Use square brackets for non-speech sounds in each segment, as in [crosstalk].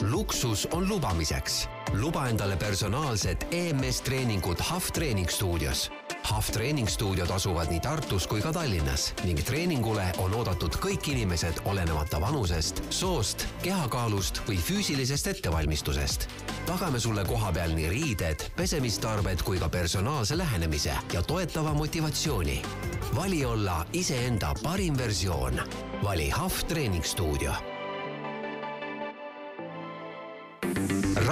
luksus on lubamiseks. luba endale personaalset EMS treeningut HAF treeningstuudios. HAF treeningstuudiod asuvad nii Tartus kui ka Tallinnas ning treeningule on oodatud kõik inimesed, olenemata vanusest, soost, kehakaalust või füüsilisest ettevalmistusest. tagame sulle kohapeal nii riided, pesemistarbed kui ka personaalse lähenemise ja toetava motivatsiooni. vali olla iseenda parim versioon. vali HAF treeningstuudio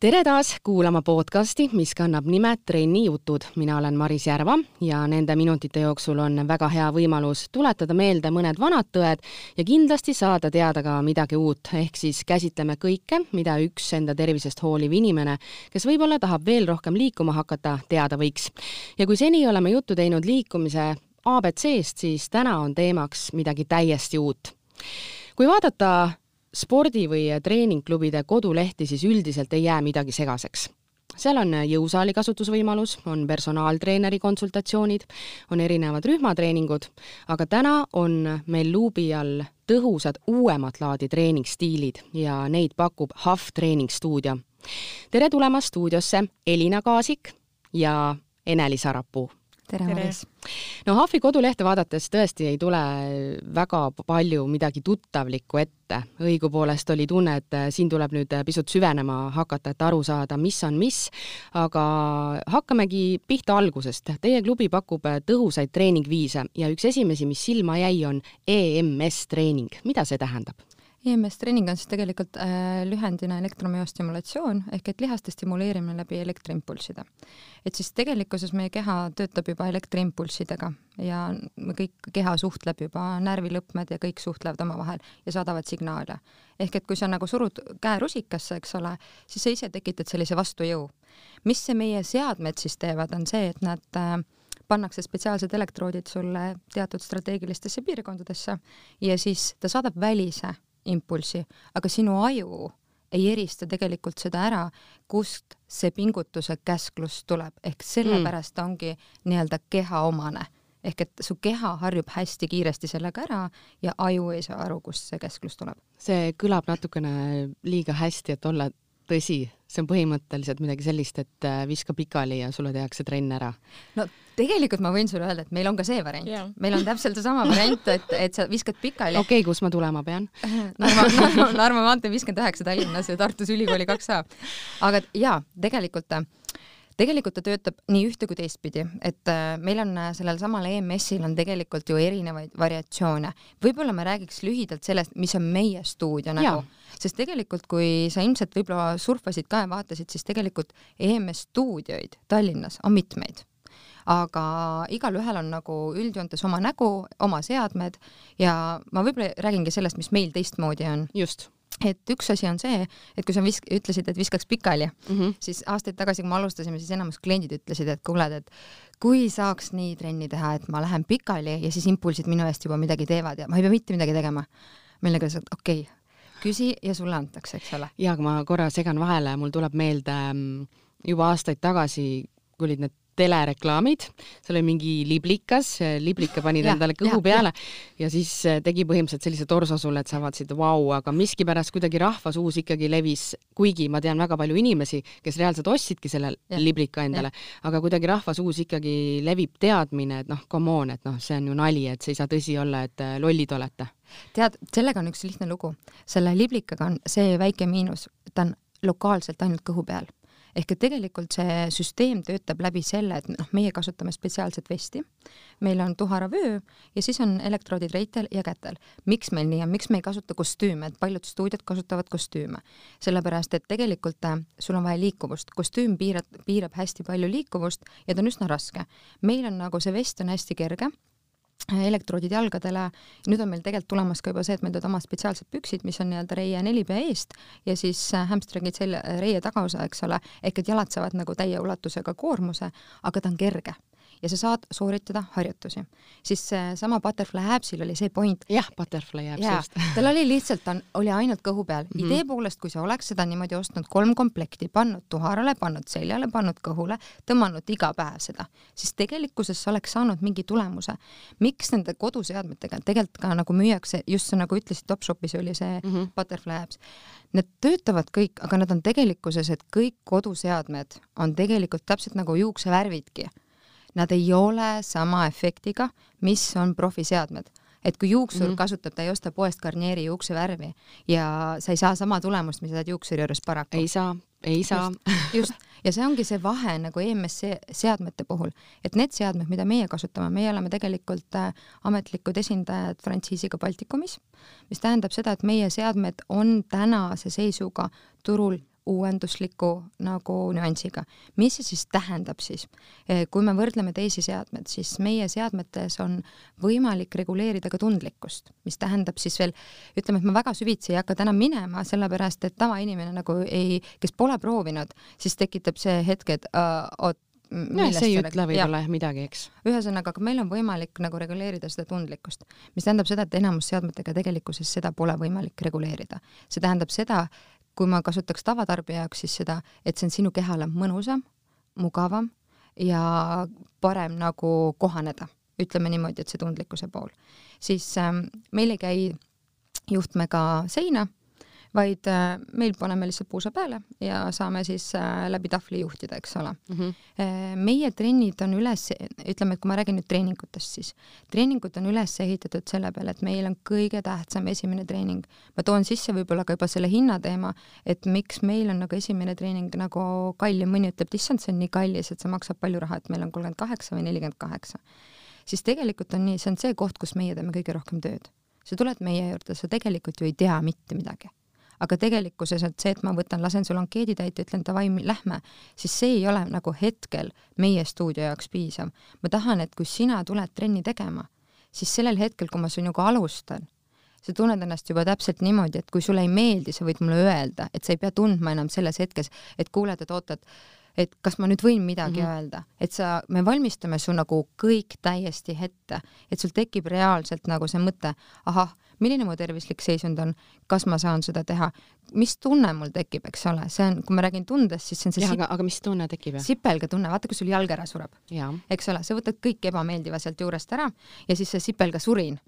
tere taas kuulama podcasti, mis kannab nime Trenni jutud. mina olen Maris Järva ja nende minutite jooksul on väga hea võimalus tuletada meelde mõned vanad tõed ja kindlasti saada teada ka midagi uut, ehk siis käsitleme kõike, mida üks enda tervisest hooliv inimene, kes võib-olla tahab veel rohkem liikuma hakata, teada võiks. ja kui seni oleme juttu teinud liikumise abc-st, siis täna on teemaks midagi täiesti uut. kui vaadata spordi- või treeningklubide kodulehti, siis üldiselt ei jää midagi segaseks seal on jõusaali kasutusvõimalus, on personaaltreeneri konsultatsioonid, on erinevad rühmatreeningud, aga täna on meil luubi all tõhusad uuemat laadi treeningstiilid ja neid pakub HAF treeningstuudio. tere tulemast stuudiosse, Elina Kaasik ja Ene-Li Sarapuu tere, tere., Maris! no HAFi kodulehte vaadates tõesti ei tule väga palju midagi tuttavlikku ette. õigupoolest oli tunne, et äh, siin tuleb nüüd äh, pisut süvenema hakata, et aru saada, mis on mis, aga hakkamegi pihta algusest. Teie klubi pakub äh, tõhusaid treeningviise ja üks esimesi, mis silma jäi, on EMS treening. mida see tähendab? EMS treening on siis tegelikult äh, lühendina elektromüostimulatsioon ehk et lihaste stimuleerimine läbi elektriimpulsside. et siis tegelikkuses meie keha töötab juba elektriimpulssidega ja kõik keha suhtleb juba, närvilõpmed ja kõik suhtlevad omavahel ja saadavad signaale. ehk et kui sa nagu surud käe rusikasse, eks ole, siis sa ise tekitad sellise vastujõu. mis see meie seadmed siis teevad, on see, et nad äh, pannakse spetsiaalsed elektroodid sulle teatud strateegilistesse piirkondadesse ja siis ta saadab välise impulsi, aga sinu aju ei erista tegelikult seda ära, kust see pingutuse käsklus tuleb, ehk sellepärast mm. ongi nii-öelda kehaomane ehk et su keha harjub hästi kiiresti sellega ära ja aju ei saa aru, kust see käsklus tuleb. see kõlab natukene liiga hästi, et olla tõsi, see on põhimõtteliselt midagi sellist, et äh, viska pikali ja sulle tehakse trenn ära. no tegelikult ma võin sulle öelda, et meil on ka see variant yeah., meil on täpselt seesama variant, et, et sa viskad pikali. okei okay,, kus ma tulema pean [laughs] Narva, Narva, Narva maantee viiskümmend üheksa Tallinnas ja Tartus ülikooli kaks A. aga jaa, tegelikult tegelikult ta töötab nii ühte kui teistpidi, et äh, meil on äh, sellel samal EMS-il on tegelikult ju erinevaid variatsioone. võib-olla ma räägiks lühidalt sellest, mis on meie stuudio nägu, sest tegelikult, kui sa ilmselt võib-olla surfasid ka ja vaatasid, siis tegelikult EMS stuudioid Tallinnas on mitmeid aga igalühel on nagu üldjoontes oma nägu, oma seadmed ja ma võib-olla räägingi sellest, mis meil teistmoodi on. just et üks asi on see, et kui sa visk-, ütlesid, et viskaks pikali mm, -hmm. siis aastaid tagasi, kui me alustasime, siis enamus kliendid ütlesid, et kuule, et kui saaks nii trenni teha, et ma lähen pikali ja siis impulsid minu eest juba midagi teevad ja ma ei pea mitte midagi tegema. nagu lihtsalt okei okay,, küsi ja sulle antakse, eks ole. ja, aga ma korra segan vahele, mul tuleb meelde mm, juba aastaid tagasi, kui olid need telereklaamid, seal oli mingi liblikas, liblika panid endale kõhu ja, peale ja. ja siis äh, tegi põhimõtteliselt sellise torso sulle, et sa vaatasid, vau, aga miskipärast kuidagi rahvasuus ikkagi levis, kuigi ma tean väga palju inimesi, kes reaalselt ostsidki selle ja. liblika endale, aga kuidagi rahvasuus ikkagi levib teadmine, et noh, come on, et noh, see on ju nali, et see ei saa tõsi olla, et äh, lollid olete. tead, sellega on üks lihtne lugu. selle liblikaga on see väike miinus, ta on lokaalselt ainult kõhu peal ehk et tegelikult see süsteem töötab läbi selle, et noh, meie kasutame spetsiaalset vesti, meil on tuharavöö ja siis on elektroodid reitel ja kätel. miks meil nii on, miks me ei kasuta kostüüme, et paljud stuudiod kasutavad kostüüme? sellepärast, et tegelikult äh, sul on vaja liikuvust, kostüüm piirab, piirab hästi palju liikuvust ja ta on üsna raske. meil on nagu see vest on hästi kerge elektroodid jalgadele. nüüd on meil tegelikult tulemas ka juba see, et meil tulevad omad spetsiaalsed püksid, mis on nii-öelda reie nelipea eest ja siis äh, hamstringid selja, reie tagaosa, eks ole, ehk et jalad saavad nagu täie ulatusega koormuse, aga ta on kerge ja sa saad sooritada harjutusi. siis seesama Butterfly Appsil oli see point. jah, Butterfly Apps just. [laughs] tal oli lihtsalt, ta oli ainult kõhu peal mm. -hmm. idee poolest, kui sa oleks seda niimoodi ostnud kolm komplekti, pannud tuharale, pannud seljale, pannud kõhule, tõmmanud iga päev seda, siis tegelikkuses sa oleks saanud mingi tulemuse. miks nende koduseadmetega tegelikult ka nagu müüakse, just sa nagu ütlesid, Topshopis oli see mm -hmm. Butterfly Apps, need töötavad kõik, aga nad on tegelikkuses, et kõik koduseadmed on tegelikult täpselt nagu juuksevärvidki. Nad ei ole sama efektiga, mis on profiseadmed et kui juuksur mm -hmm. kasutab, ta ei osta poest Garnieri juuksevärvi ja sa ei saa sama tulemust, mis sa saad juuksuri juures paraku. ei saa, ei saa. just, ja see ongi see vahe nagu EMS seadmete puhul, et need seadmed, mida meie kasutame, meie oleme tegelikult äh, ametlikud esindajad frantsiisiga Baltikumis, mis tähendab seda, et meie seadmed on tänase seisuga turul uuendusliku nagu nüansiga. mis see siis tähendab siis? Eh, kui me võrdleme teisi seadmeid, siis meie seadmetes on võimalik reguleerida ka tundlikkust, mis tähendab siis veel, ütleme, et ma väga süvitsi ei hakka täna minema, sellepärast et tavainimene nagu ei, kes pole proovinud, siis tekitab see hetk, et uh, oot, no see ei ütle võib-olla jah midagi, eks. ühesõnaga, aga meil on võimalik nagu reguleerida seda tundlikkust, mis tähendab seda, et enamus seadmetega tegelikkuses seda pole võimalik reguleerida. see tähendab seda, kui ma kasutaks tavatarbija jaoks siis seda, et see on sinu kehale mõnusam, mugavam ja parem nagu kohaneda, ütleme niimoodi, et see tundlikkuse pool, siis ähm, meil ei käi juhtmega seina vaid äh, meil paneme lihtsalt puusa peale ja saame siis äh, läbi tahvli juhtida, eks ole mm. -hmm. meie trennid on üles, ütleme, et kui ma räägin nüüd treeningutest, siis treeningud on üles ehitatud selle peale, et meil on kõige tähtsam esimene treening. ma toon sisse võib-olla ka juba selle hinnateema, et miks meil on nagu esimene treening nagu kallim, mõni ütleb, et issand, see on nii kallis, et see maksab palju raha, et meil on kolmkümmend kaheksa või nelikümmend kaheksa. siis tegelikult on nii, see on see koht, kus meie teeme kõige rohkem tööd. sa tuled meie juurde, sa tegelikult ju ei tea mitte midagi aga tegelikkuses, et see, et ma võtan, lasen sul ankeedi täita, ütlen davai, lähme, siis see ei ole nagu hetkel meie stuudio jaoks piisav. ma tahan, et kui sina tuled trenni tegema, siis sellel hetkel, kui ma sinuga alustan, sa tunned ennast juba täpselt niimoodi, et kui sulle ei meeldi, sa võid mulle öelda, et sa ei pea tundma enam selles hetkes, et kuuled, et ootad, et kas ma nüüd võin midagi mm -hmm. öelda, et sa, me valmistame su nagu kõik täiesti ette, et sul tekib reaalselt nagu see mõte, ahah, milline mu tervislik seisund on, kas ma saan seda teha, mis tunne mul tekib, eks ole, see on, kui ma räägin tundest, siis see on see jah, aga, aga mis tunne tekib? sipelga tunne, vaata, kui sul jalg ära sureb. eks ole, sa võtad kõik ebameeldiva sealt juurest ära ja siis see sipelga surin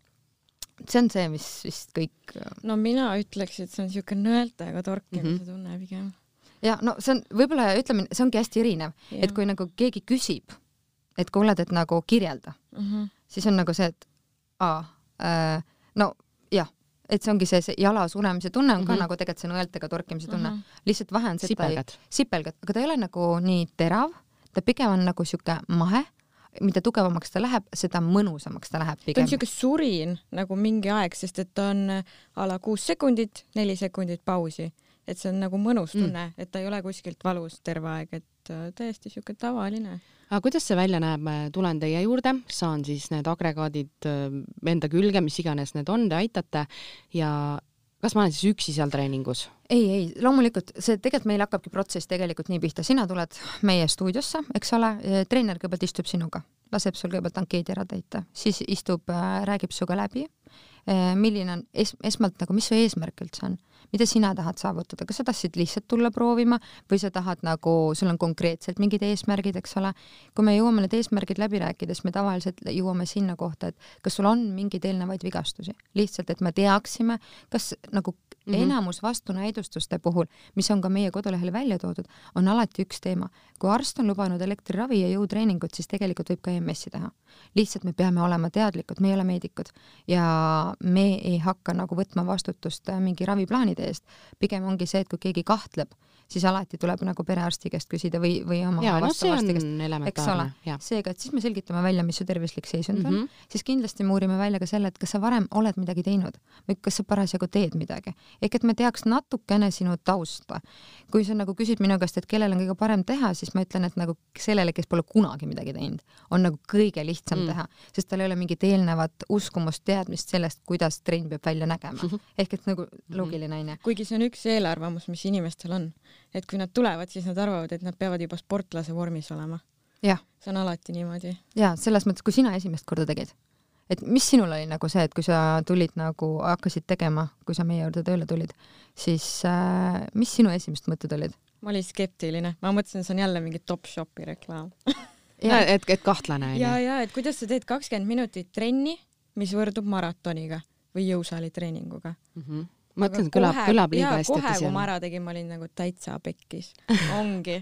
see on see, mis vist kõik. no mina ütleks, et see on niisugune nõeltega torkimise mm -hmm. tunne pigem. Ja no see on võib-olla ütleme, see ongi hästi erinev, et kui nagu keegi küsib, et kuule, et nagu kirjelda mm, -hmm. siis on nagu see, et aa äh,, no jah, et see ongi see, see jala suremise tunne on ka mm -hmm. nagu tegelikult see nõeltega torkimise tunne mm, -hmm. lihtsalt vahe on see, et ta ei, sipelgad, aga ta ei ole nagu nii terav, ta pigem on nagu sihuke mahe, mida tugevamaks ta läheb, seda mõnusamaks ta läheb pigem. ta on siuke surin nagu mingi aeg, sest et ta on a la kuus sekundit, neli sekundit pausi, et see on nagu mõnus mm. tunne mm., et ta ei ole kuskilt valus terve aeg, et äh, täiesti siuke tavaline aga kuidas see välja näeb, tulen teie juurde, saan siis need agregaadid äh, enda külge, mis iganes need on, te aitate ja kas ma olen siis üksi seal treeningus? ei, ei, loomulikult see tegelikult meil hakkabki protsess tegelikult nii pihta, sina tuled meie stuudiosse, eks ole, treener kõigepealt istub sinuga, laseb sul kõigepealt ankeedi ära täita, siis istub, äh, räägib sinuga läbi, milline on es-, esmalt nagu, mis su eesmärk üldse on mida sina tahad saavutada, kas sa tahtsid lihtsalt tulla proovima või sa tahad nagu, sul on konkreetselt mingid eesmärgid, eks ole. kui me jõuame need eesmärgid läbi rääkides, me tavaliselt jõuame sinna kohta, et kas sul on mingeid eelnevaid vigastusi, lihtsalt, et me teaksime, kas nagu mm -hmm. enamus vastunäidustuste puhul, mis on ka meie kodulehel välja toodud, on alati üks teema. kui arst on lubanud elektriravi ja jõutreeningut, siis tegelikult võib ka EMS-i teha. lihtsalt me peame olema teadlikud, me ei ole meedikud ja me ei hakka nagu võtma vastutust mingi raviplaanide eest. pigem ongi see, et kui keegi kahtleb, siis alati tuleb nagu perearsti käest küsida või, või oma ja, no see on elementaarne. eks ole, seega, et siis me selgitame välja, mis su tervislik seisund mm -hmm. on, mhm. siis kindlasti me uurime välja ka selle, et kas sa varem oled midagi teinud või kas sa parasjagu teed midagi ehk et me teaks natukene sinu tausta. kui sa nagu küsid minu käest, et kellel on kõige parem teha, siis ma ütlen, et nagu sellele, kes pole kunagi midagi teinud, on nagu kõige lihtsam mm. teha, sest tal ei ole mingit eelnevat uskumust, teadmist sellest, kuidas trenn peab välja nägema. ehk et nagu mhm. loogiline onju. kuigi see on üks eelarvamus, mis inimestel on, et kui nad tulevad, siis nad arvavad, et nad peavad juba sportlase vormis olema jah, see on alati niimoodi. ja selles mõttes, kui sina esimest korda tegid, et mis sinul oli nagu see, et kui sa tulid nagu, hakkasid tegema, kui sa meie juurde tööle tulid, siis äh, mis sinu esimesed mõtted olid? ma olin skeptiline, ma mõtlesin, see on jälle mingi Topshopi reklaam. et, et kahtlane ja, onju. ja et kuidas sa teed kakskümmend minutit trenni, mis võrdub maratoniga või jõusaalitreeninguga. mõtlen, kõlab, kõlab liiga hästi, kohe, et kui ma ära tegin, ma olin nagu täitsa pekkis. [laughs] ongi.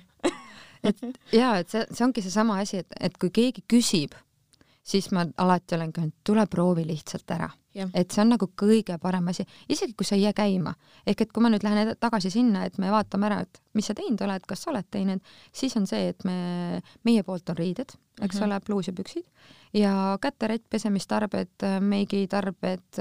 ja et see, see ongi seesama asi, et, et kui keegi küsib, siis ma alati olen ka, et tule proovi lihtsalt ära et see on nagu kõige parem asi, isegi kui sa ei jää käima. ehk et kui ma nüüd lähen tagasi sinna, et me vaatame ära, et mis sa teinud oled, kas sa oled teinud, siis on see, et me, meie poolt on riided, eks Mhm. ole, pluus ja püksid ja käterätt, pesemistarbed, meigitarbed,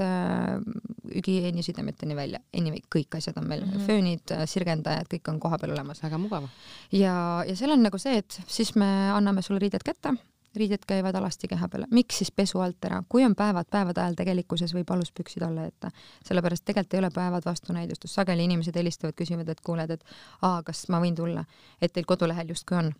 hügieeniesidemeteni välja, anyway, kõik asjad on meil mm. -hmm. föönid, sirgendajad, kõik on koha peal olemas. Väga mugav. ja, ja seal on nagu see, et siis me anname sulle riided kätte, riided käivad alasti keha peale, miks siis pesu alt ära, kui on päevad, päevade ajal tegelikkuses võib aluspüksid alla jätta, sellepärast tegelikult ei ole päevad vastunäidustus, sageli inimesed helistavad, küsivad, et kuuled, et aa, kas ma võin tulla, et teil kodulehel justkui on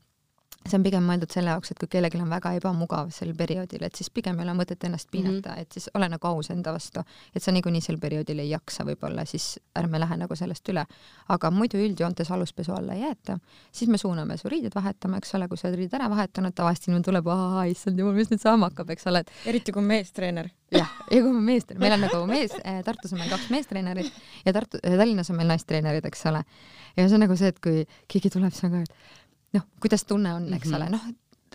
see on pigem mõeldud selle jaoks, et kui kellelgi on väga ebamugav sel perioodil, et siis pigem ei ole mõtet ennast piinata mm, -hmm. et siis ole nagu aus enda vastu, et sa niikuinii sel perioodil ei jaksa võib-olla, siis ärme lähe nagu sellest üle. aga muidu üldjoontes aluspesu alla ei jäeta, siis me suuname su riided vahetama, eks ole, kui sa oled riided ära vahetanud, tavaliselt inimene tuleb, aa, issand jumal, mis nüüd saama hakkab, eks ole, et eriti kui meestreener. jah, ja kui me mees, meil on nagu mees, Tartus on meil kaks meestreenerit ja Tartu, Tallinnas on meil naistreenerid, eks ole. ja see on nagu see, et kui keegi tuleb, siis on ka, et noh, kuidas tunne on, eks ole, noh,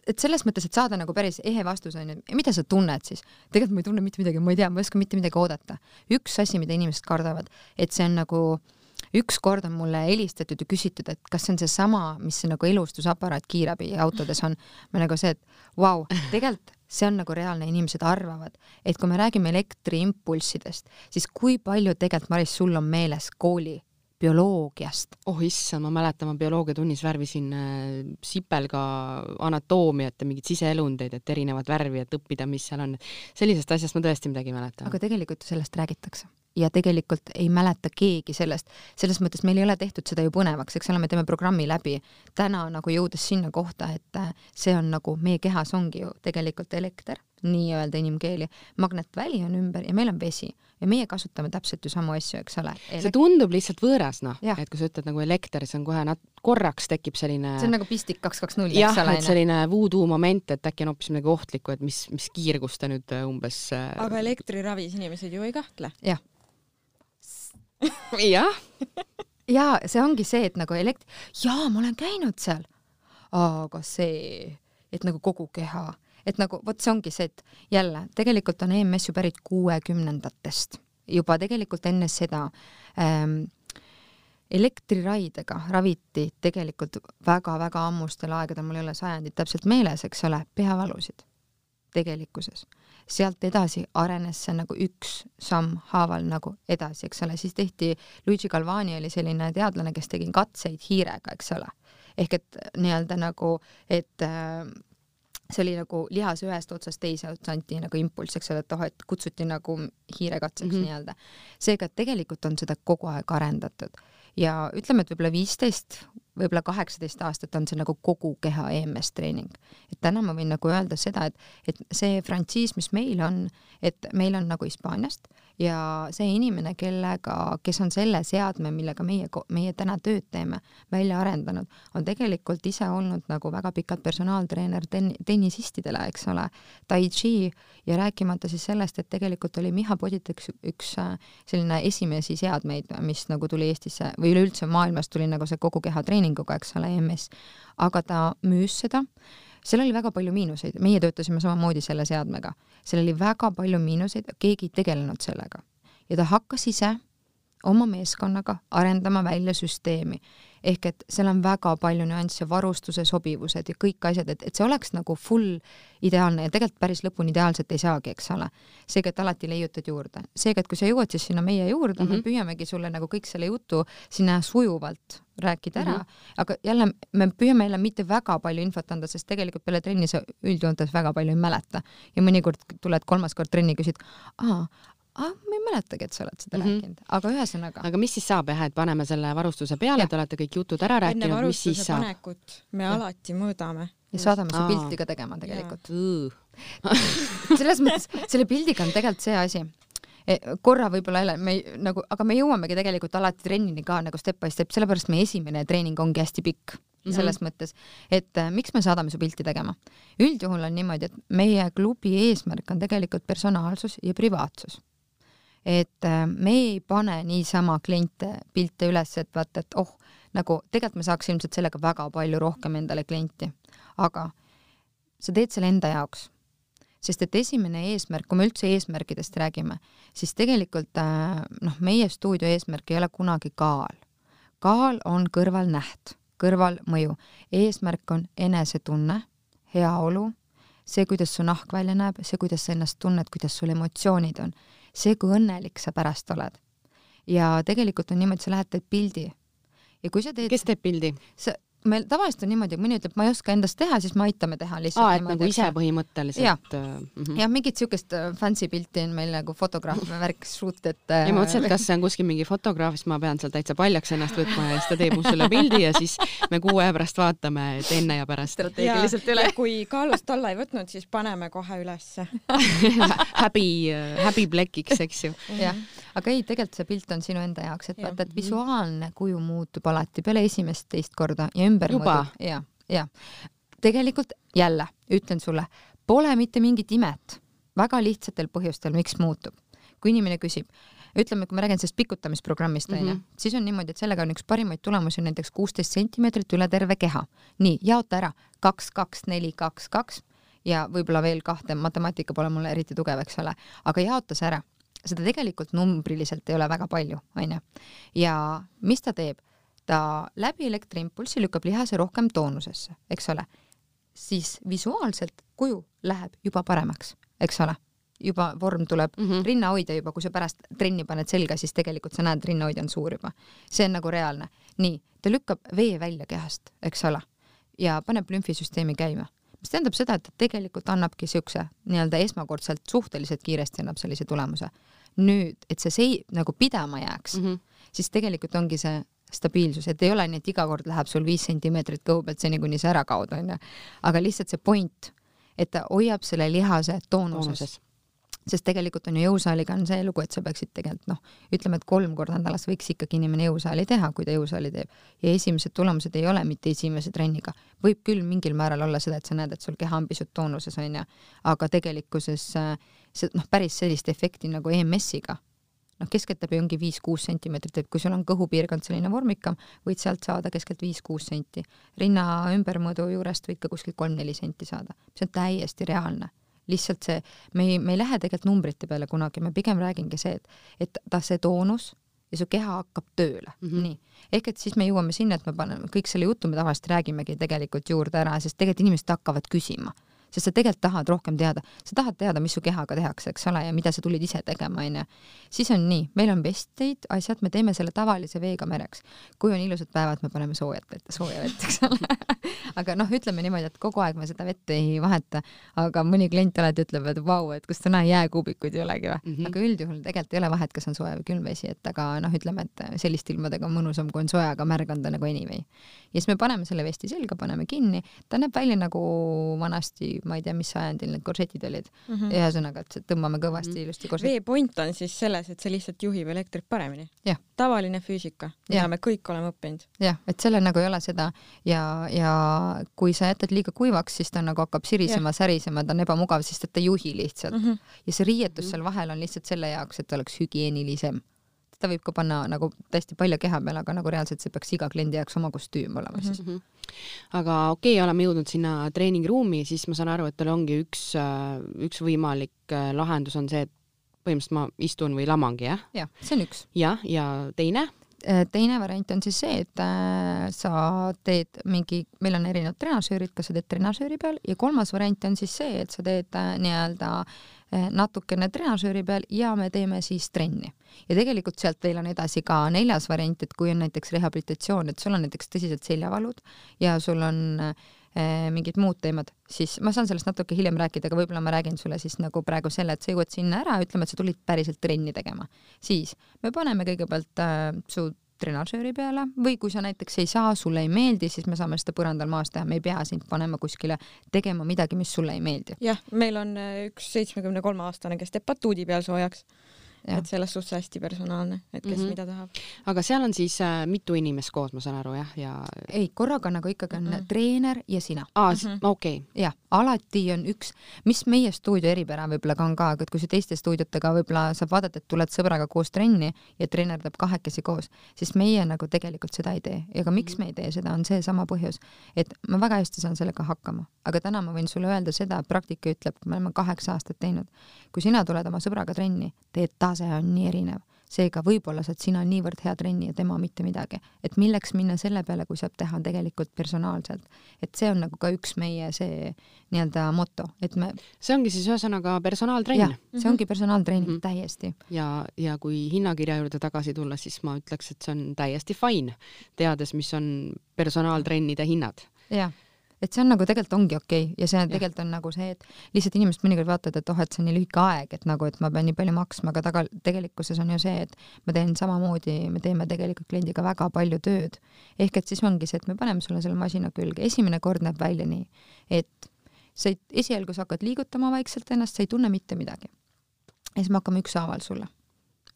et selles mõttes, et saada nagu päris ehe vastus on ju, mida sa tunned siis? tegelikult ma ei tunne mitte midagi, ma ei tea, ma ei oska mitte midagi oodata. üks asi, mida inimesed kardavad, et see on nagu ükskord on mulle helistatud ja küsitud, et kas see on seesama, mis see nagu elustusaparaat kiirabiautodes on. ma nagu see, et vau wow,, tegelikult see on nagu reaalne, inimesed arvavad, et kui me räägime elektriimpulssidest, siis kui palju tegelikult, Maris, sul on meeles kooli bioloogiast? oh issand, ma mäletan, ma bioloogiatunnis värvisin äh, sipelga anatoomiat ja mingeid siseelundeid, et erinevat värvi, et õppida, mis seal on. sellisest asjast ma tõesti midagi ei mäleta. aga tegelikult ju sellest räägitakse ja tegelikult ei mäleta keegi sellest, selles mõttes meil ei ole tehtud seda ju põnevaks, eks ole, me teeme programmi läbi täna nagu jõudes sinna kohta, et äh, see on nagu meie kehas ongi ju tegelikult elekter, nii-öelda inimkeeli, magnetväli on ümber ja meil on vesi ja meie kasutame täpselt ju samu asju, eks ole. see tundub lihtsalt võõras, noh, et kui sa ütled nagu elekter, see on kohe nat-, korraks tekib selline see on nagu pistik kaks kaks null, eks, ole et. selline voodoo moment, et äkki on hoopis midagi ohtlikku, et mis, mis kiirgust ta nüüd äh, umbes äh, aga elektriravis inimesed ju ei kahtle. jah, [laughs] jah, ja see ongi see, et nagu elekt-, jaa, ma olen käinud seal, aga see, et nagu kogu keha, et nagu vot see ongi see, et jälle tegelikult on EMS ju pärit kuuekümnendatest, juba tegelikult enne seda ähm, elektriraidega raviti tegelikult väga-väga ammustel aegadel, mul ei ole sajandit täpselt meeles, eks ole, peavalusid tegelikkuses. sealt edasi arenes see nagu üks samm haaval nagu edasi, eks ole, siis tehti, Luigi Galvani oli selline teadlane, kes tegi katseid hiirega, eks ole. Ehk et nii-öelda nagu, et äh, see oli nagu lihas ühest otsast teise otsa anti nagu impulss, eks ole, et oh, et kutsuti nagu hiirekatseks mm. -hmm. nii-öelda. seega tegelikult on seda kogu aeg arendatud ja ütleme, et võib-olla viisteist, võib-olla kaheksateist aastat on see nagu kogu keha EMS treening. et täna ma võin nagu öelda seda, et, et see frantsiis, mis meil on, et meil on nagu Hispaaniast ja see inimene, kellega, kes on selle seadme, millega meie, meie täna tööd teeme, välja arendanud, on tegelikult ise olnud nagu väga pikalt personaaltreener ten-, tennisistidele, eks ole, tai chi ja rääkimata siis sellest, et tegelikult oli Miha Podit üks, üks äh, selline esimesi seadmeid, mis nagu tuli Eestisse või üleüldse maailmas tuli nagu see kogu keha treeninguga, eks ole, EMS, aga ta müüs seda. Seal oli väga palju miinuseid, meie töötasime samamoodi selle seadmega, seal oli väga palju miinuseid, keegi ei tegelenud sellega. Ja ta hakkas ise oma meeskonnaga arendama välja süsteemi. Ehk et seal on väga palju nüansse, varustuse sobivused ja kõik asjad, et, et see oleks nagu full ideaalne ja tegelikult päris lõpuni ideaalselt ei saagi, eks ole. seega, et alati leiutad juurde, seega, et kui sa jõuad siis sinna meie juurde mm, -hmm. me püüamegi sulle nagu kõik selle jutu sinna sujuvalt rääkida ära mm, -hmm. aga jälle me püüame jälle mitte väga palju infot anda, sest tegelikult peale trenni sa üldjoontes väga palju ei mäleta ja mõnikord tuled kolmas kord trenni, küsid, aa, ah, ma ei mäletagi, et sa oled seda mm. -hmm. rääkinud, aga ühesõnaga, aga mis siis saab jah, et paneme selle varustuse peale, te olete kõik jutud ära rääkinud, mis siis saab? panekut me alati mõõdame ja saadame su pilti ka tegema tegelikult. [laughs] Selles mõttes, selle pildiga on tegelikult see asi, korra võib-olla jälle me ei, nagu, aga me jõuamegi tegelikult alati trennini ka nagu step by step, sellepärast meie esimene treening ongi hästi pikk Mhm. selles mõttes, et äh, miks me saadame su pilti tegema. üldjuhul on niimoodi, et meie klubi eesmärk on tegelikult personaalsus ja privaatsus. Et äh, me ei pane niisama kliente pilte üles, et vaata, et oh, nagu tegelikult me saaks ilmselt sellega väga palju rohkem endale klienti, aga sa teed selle enda jaoks sest et esimene eesmärk, kui me üldse eesmärkidest räägime, siis tegelikult äh, noh, meie stuudio eesmärk ei ole kunagi kaal. kaal on kõrvalnäht, kõrvalmõju. eesmärk on enesetunne, heaolu, see, kuidas su nahk välja näeb, see, kuidas sa ennast tunned, kuidas sul emotsioonid on, see, kui õnnelik sa pärast oled. ja tegelikult on niimoodi, sa lähed teed pildi ja kui sa teed, kes teeb pildi? sa, meil tavaliselt on niimoodi, mõni ütleb, ma ei oska endast teha, siis me aitame teha lihtsalt aa, et nagu ise põhimõtteliselt äh, mhm. jah, mingit siukest äh, fancy pilti on meil nagu fotograaf [laughs] värk shoot, et äh, ja ma mõtlesin, et kas see on kuskil mingi fotograaf, siis ma pean seal täitsa paljaks ennast võtma ja siis ta teeb mu selle pildi ja siis me kuu aja pärast vaatame, et enne ja pärast. strateegiliselt üle ja. kui kaalust alla ei võtnud, siis paneme kohe ülesse. häbi, häbi plekiks, eks ju. jah, aga ei, tegelikult see pilt on sinu enda jaoks, et Jah. vaata, et visuaalne kuju muutub alati peale esimest-teist korda ja ümber Juba? ja, ja tegelikult jälle ütlen sulle, pole mitte mingit imet, väga lihtsatel põhjustel, miks muutub. kui inimene küsib, ütleme, kui ma räägin sellest pikutamisprogrammist onju mm, Mhm. -hmm. siis on niimoodi, et sellega on üks parimaid tulemusi näiteks kuusteist sentimeetrit üle terve keha. nii, jaota ära kaks, kaks, neli, kaks, kaks ja võib-olla veel kahte, matemaatika pole mul eriti tugev, eks ole, aga jaota see ära seda tegelikult numbriliselt ei ole väga palju, onju. ja mis ta teeb? ta läbi elektriimpulssi lükkab lihase rohkem toonusesse, eks ole, siis visuaalselt kuju läheb juba paremaks, eks ole, juba vorm tuleb mm. -hmm. rinnahoidja juba, kui sa pärast trenni paned selga, siis tegelikult sa näed, rinnahoidja on suur juba. see on nagu reaalne. nii, ta lükkab vee välja kehast, eks ole, ja paneb lümfisüsteemi käima mis tähendab seda, et ta tegelikult annabki siukse nii-öelda esmakordselt suhteliselt kiiresti annab sellise tulemuse. nüüd, et see sei- nagu pidama jääks mm. -hmm. siis tegelikult ongi see stabiilsus, et ei ole nii, et iga kord läheb sul viis sentimeetrit kõhu pealt seni, kuni sa ära kaod, onju. aga lihtsalt see point, et ta hoiab selle lihase toonuses, toonuses. Sest tegelikult on ju jõusaaliga on see lugu, et sa peaksid tegelikult noh, ütleme, et kolm korda nädalas võiks ikkagi inimene jõusaali teha, kui ta jõusaali teeb. ja esimesed tulemused ei ole mitte esimese trenniga, võib küll mingil määral olla seda, et sa näed, et sul keha on pisut toonuses onju, aga tegelikkuses äh, see noh, päris sellist efekti nagu EMS-iga noh, keskeltläbi ongi viis-kuus sentimeetrit, et kui sul on kõhupiirkond selline vormikam, võid sealt saada keskelt viis-kuus senti. rinna ümbermõõdu juurest võid ka kuskilt kolm-neli senti saada, see on täiesti reaalne. Lihtsalt see, me ei, me ei lähe tegelikult numbrite peale kunagi, me pigem räägingi see, et, et ta see toonus ja su keha hakkab tööle mm. -hmm. nii. ehk et siis me jõuame sinna, et me paneme kõik selle jutu, me tavaliselt räägimegi tegelikult juurde ära, sest tegelikult inimesed hakkavad küsima sest sa tegelikult tahad rohkem teada, sa tahad teada, mis su kehaga tehakse, eks ole, ja mida sa tulid ise tegema, onju. siis on nii, meil on vestid, asjad, me teeme selle tavalise veega mereks. kui on ilusad päevad, me paneme soojat vett, sooja vett, eks ole. [laughs] aga noh, ütleme niimoodi, et kogu aeg me seda vett ei vaheta, aga mõni klient alati ütleb, et vau, et kas täna jääkuubikuid ei olegi või mm. -hmm. aga üldjuhul tegelikult ei ole vahet, kas on soe või külm vesi, et aga noh, ütleme, et selliste ilmadega on mõnusam, kui on soe, aga märg on ta nagu anyway. ja siis me paneme selle vesti selga, paneme kinni, ta näeb välja nagu vanasti, ma ei tea, mis ajandil need korsetid olid mm. -hmm. ühesõnaga, et tõmbame kõvasti mm -hmm. ilusti korsetti. vee point on siis selles, et see lihtsalt juhib elektrit paremini tavaline füüsika, mida me kõik oleme õppinud. jah, et sellel nagu ei ole seda ja, ja kui sa jätad liiga kuivaks, siis ta nagu hakkab sirisema, särisema, ta on ebamugav, sest et ta ei juhi lihtsalt mm. -hmm. ja see riietus seal vahel on lihtsalt selle jaoks, et oleks hügieenilisem. Ta võib ka panna nagu täiesti palja keha peale, aga nagu reaalselt see peaks iga kliendi jaoks oma kostüüm olema siis. aga okei okay,, oleme jõudnud sinna treeningruumi, siis ma saan aru, et teil ongi üks, üks võimalik äh, lahendus on see, et põhimõtteliselt ma istun või lamangi, jah? jah, see on üks. jah, ja teine? Teine variant on siis see, et äh, sa teed mingi, meil on erinevad treenažöörid, kas sa teed treenažööri peal ja kolmas variant on siis see, et sa teed äh, nii-öelda äh, natukene treenažööri peal ja me teeme siis trenni. ja tegelikult sealt veel on edasi ka neljas variant, et kui on näiteks rehabilitatsioon, et sul on näiteks tõsised seljavalud ja sul on äh, mingid muud teemad, siis ma saan sellest natuke hiljem rääkida, aga võib-olla ma räägin sulle siis nagu praegu selle, et sa jõuad sinna ära, ütleme, et sa tulid päriselt trenni tegema. siis me paneme kõigepealt äh, su trenažööri peale või kui sa näiteks ei saa, sulle ei meeldi, siis me saame seda põrandal maas teha, me ei pea sind panema kuskile tegema midagi, mis sulle ei meeldi. jah, meil on äh, üks seitsmekümne kolme aastane, kes teeb batuudi peal soojaks et selles suhtes hästi personaalne, et kes mm -hmm. mida tahab. aga seal on siis äh, mitu inimest koos, ma saan aru, jah, ja ei, korraga nagu ikkagi on mm -hmm. treener ja sina. aa mm -hmm., okei jah, alati on üks, mis meie stuudio eripära võib-olla ka on ka, et kui sa teiste stuudiotega võib-olla saab vaadata, et tuled sõbraga koos trenni ja treener teeb kahekesi koos, siis meie nagu tegelikult seda ei tee. ega miks me ei tee seda, on seesama põhjus, et ma väga hästi saan sellega hakkama, aga täna ma võin sulle öelda seda, praktika ütleb, me oleme kaheksa aastat teinud. kui sina tuled oma sõbraga trenni, teed ta tase on nii erinev. seega võib-olla saad sina niivõrd hea trenni ja tema mitte midagi. et milleks minna selle peale, kui saab teha tegelikult personaalselt. et see on nagu ka üks meie see nii-öelda moto, et me see ongi siis ühesõnaga personaaltrenn? jah, see ongi personaaltreening mm -hmm. täiesti. ja, ja kui hinnakirja juurde tagasi tulla, siis ma ütleks, et see on täiesti fine, teades, mis on personaaltrennide hinnad. jah et see on nagu tegelikult ongi okei okay. ja see on, tegelikult on nagu see, et lihtsalt inimesed mõnikord vaatavad, et oh, et see on nii lühike aeg, et nagu, et ma pean nii palju maksma, aga taga, tegelikkuses on ju see, et ma teen samamoodi, me teeme tegelikult kliendiga väga palju tööd. ehk et siis ongi see, et me paneme sulle selle masina külge, esimene kord näeb välja nii, et sa ei, esialgu sa hakkad liigutama vaikselt ennast, sa ei tunne mitte midagi. ja siis me hakkame ükshaaval sulle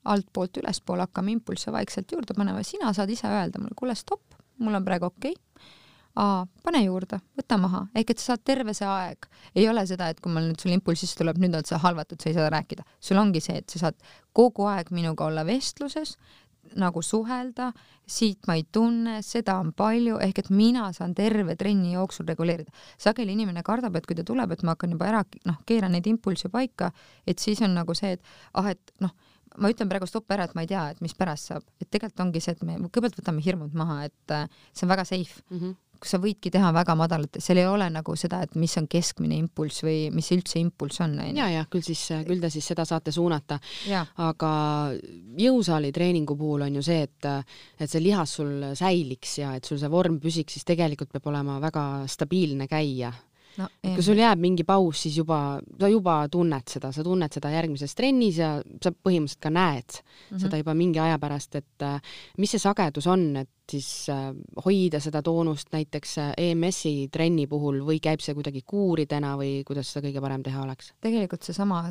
altpoolt ülespoole hakkame impulsse vaikselt juurde panema, sina saad ise öelda mulle, kuule stopp, mul on praegu okei okay aa, pane juurde, võta maha, ehk et sa saad terve see aeg, ei ole seda, et kui mul nüüd sul impulss tuleb, nüüd oled sa halvatud, sa ei saa rääkida. sul ongi see, et sa saad kogu aeg minuga olla vestluses, nagu suhelda, siit ma ei tunne, seda on palju, ehk et mina saan terve trenni jooksul reguleerida. sageli inimene kardab, et kui ta tuleb, et ma hakkan juba ära, noh, keeran neid impulsse paika, et siis on nagu see, et ah, et noh, ma ütlen praegu stopp ära, et ma ei tea, et mis pärast saab, et tegelikult ongi see, et me kõigepealt võtame hirmud maha, et äh, see on väga safe mm. -hmm sa võidki teha väga madalat, seal ei ole nagu seda, et mis on keskmine impulss või mis üldse impulss on, ja, ja küll siis, küll te siis seda saate suunata. aga jõusaali treeningu puhul on ju see, et, et see lihas sul säiliks ja et sul see vorm püsiks, siis tegelikult peab olema väga stabiilne käia no,. et kui sul jääb mingi paus, siis juba, sa juba tunned seda, sa tunned seda järgmises trennis ja sa põhimõtteliselt ka näed mm -hmm. seda juba mingi aja pärast, et mis see sagedus on, et siis äh, hoida seda toonust näiteks äh, EMS-i trenni puhul või käib see kuidagi kuuridena või kuidas seda kõige parem teha oleks? tegelikult seesama,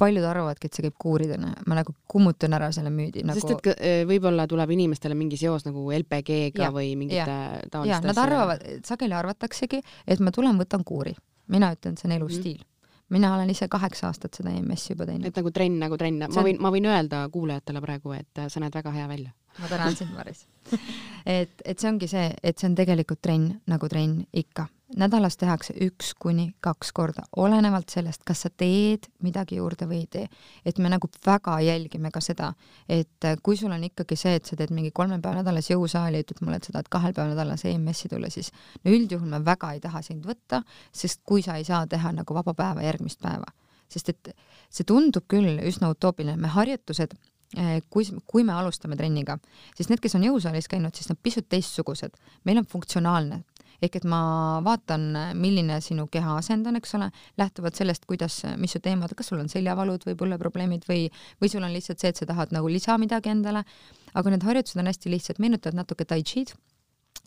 paljud arvavadki, et see käib kuuridena, ma nagu kummutan ära selle müüdi nagu.... sest et äh, võib-olla tuleb inimestele mingi seos nagu LPG-ga või mingite taoliste asjadega. Nad arvavad, sageli arvataksegi, et ma tulen, võtan kuuri. mina ütlen, see on elustiil mm. -hmm mina olen ise kaheksa aastat seda EMS-i juba teinud. et nagu trenn nagu trenn, ma võin, ma võin öelda kuulajatele praegu, et sa näed väga hea välja ma tänan sind, Maris. et, et see ongi see, et see on tegelikult trenn nagu trenn ikka. nädalas tehakse üks kuni kaks korda, olenevalt sellest, kas sa teed midagi juurde või ei tee. et me nagu väga jälgime ka seda, et kui sul on ikkagi see, et sa teed mingi kolme päeva nädalas jõusaali ütled mulle, et sa tahad kahel päeval nädalas EMS-i tulla, siis no üldjuhul ma väga ei taha sind võtta, sest kui sa ei saa teha nagu vaba päeva järgmist päeva sest et see tundub küll üsna utoopiline, me harjutused kui, kui me alustame trenniga, siis need, kes on jõusaalis käinud, siis nad pisut teistsugused. meil on funktsionaalne. Ehk et ma vaatan, milline sinu keha asend on, eks ole, lähtuvalt sellest, kuidas, mis su teemad, kas sul on seljavalud või põlveprobleemid või, või sul on lihtsalt see, et sa tahad nagu lisa midagi endale. aga need harjutused on hästi lihtsad, meenutavad natuke tai chi'd,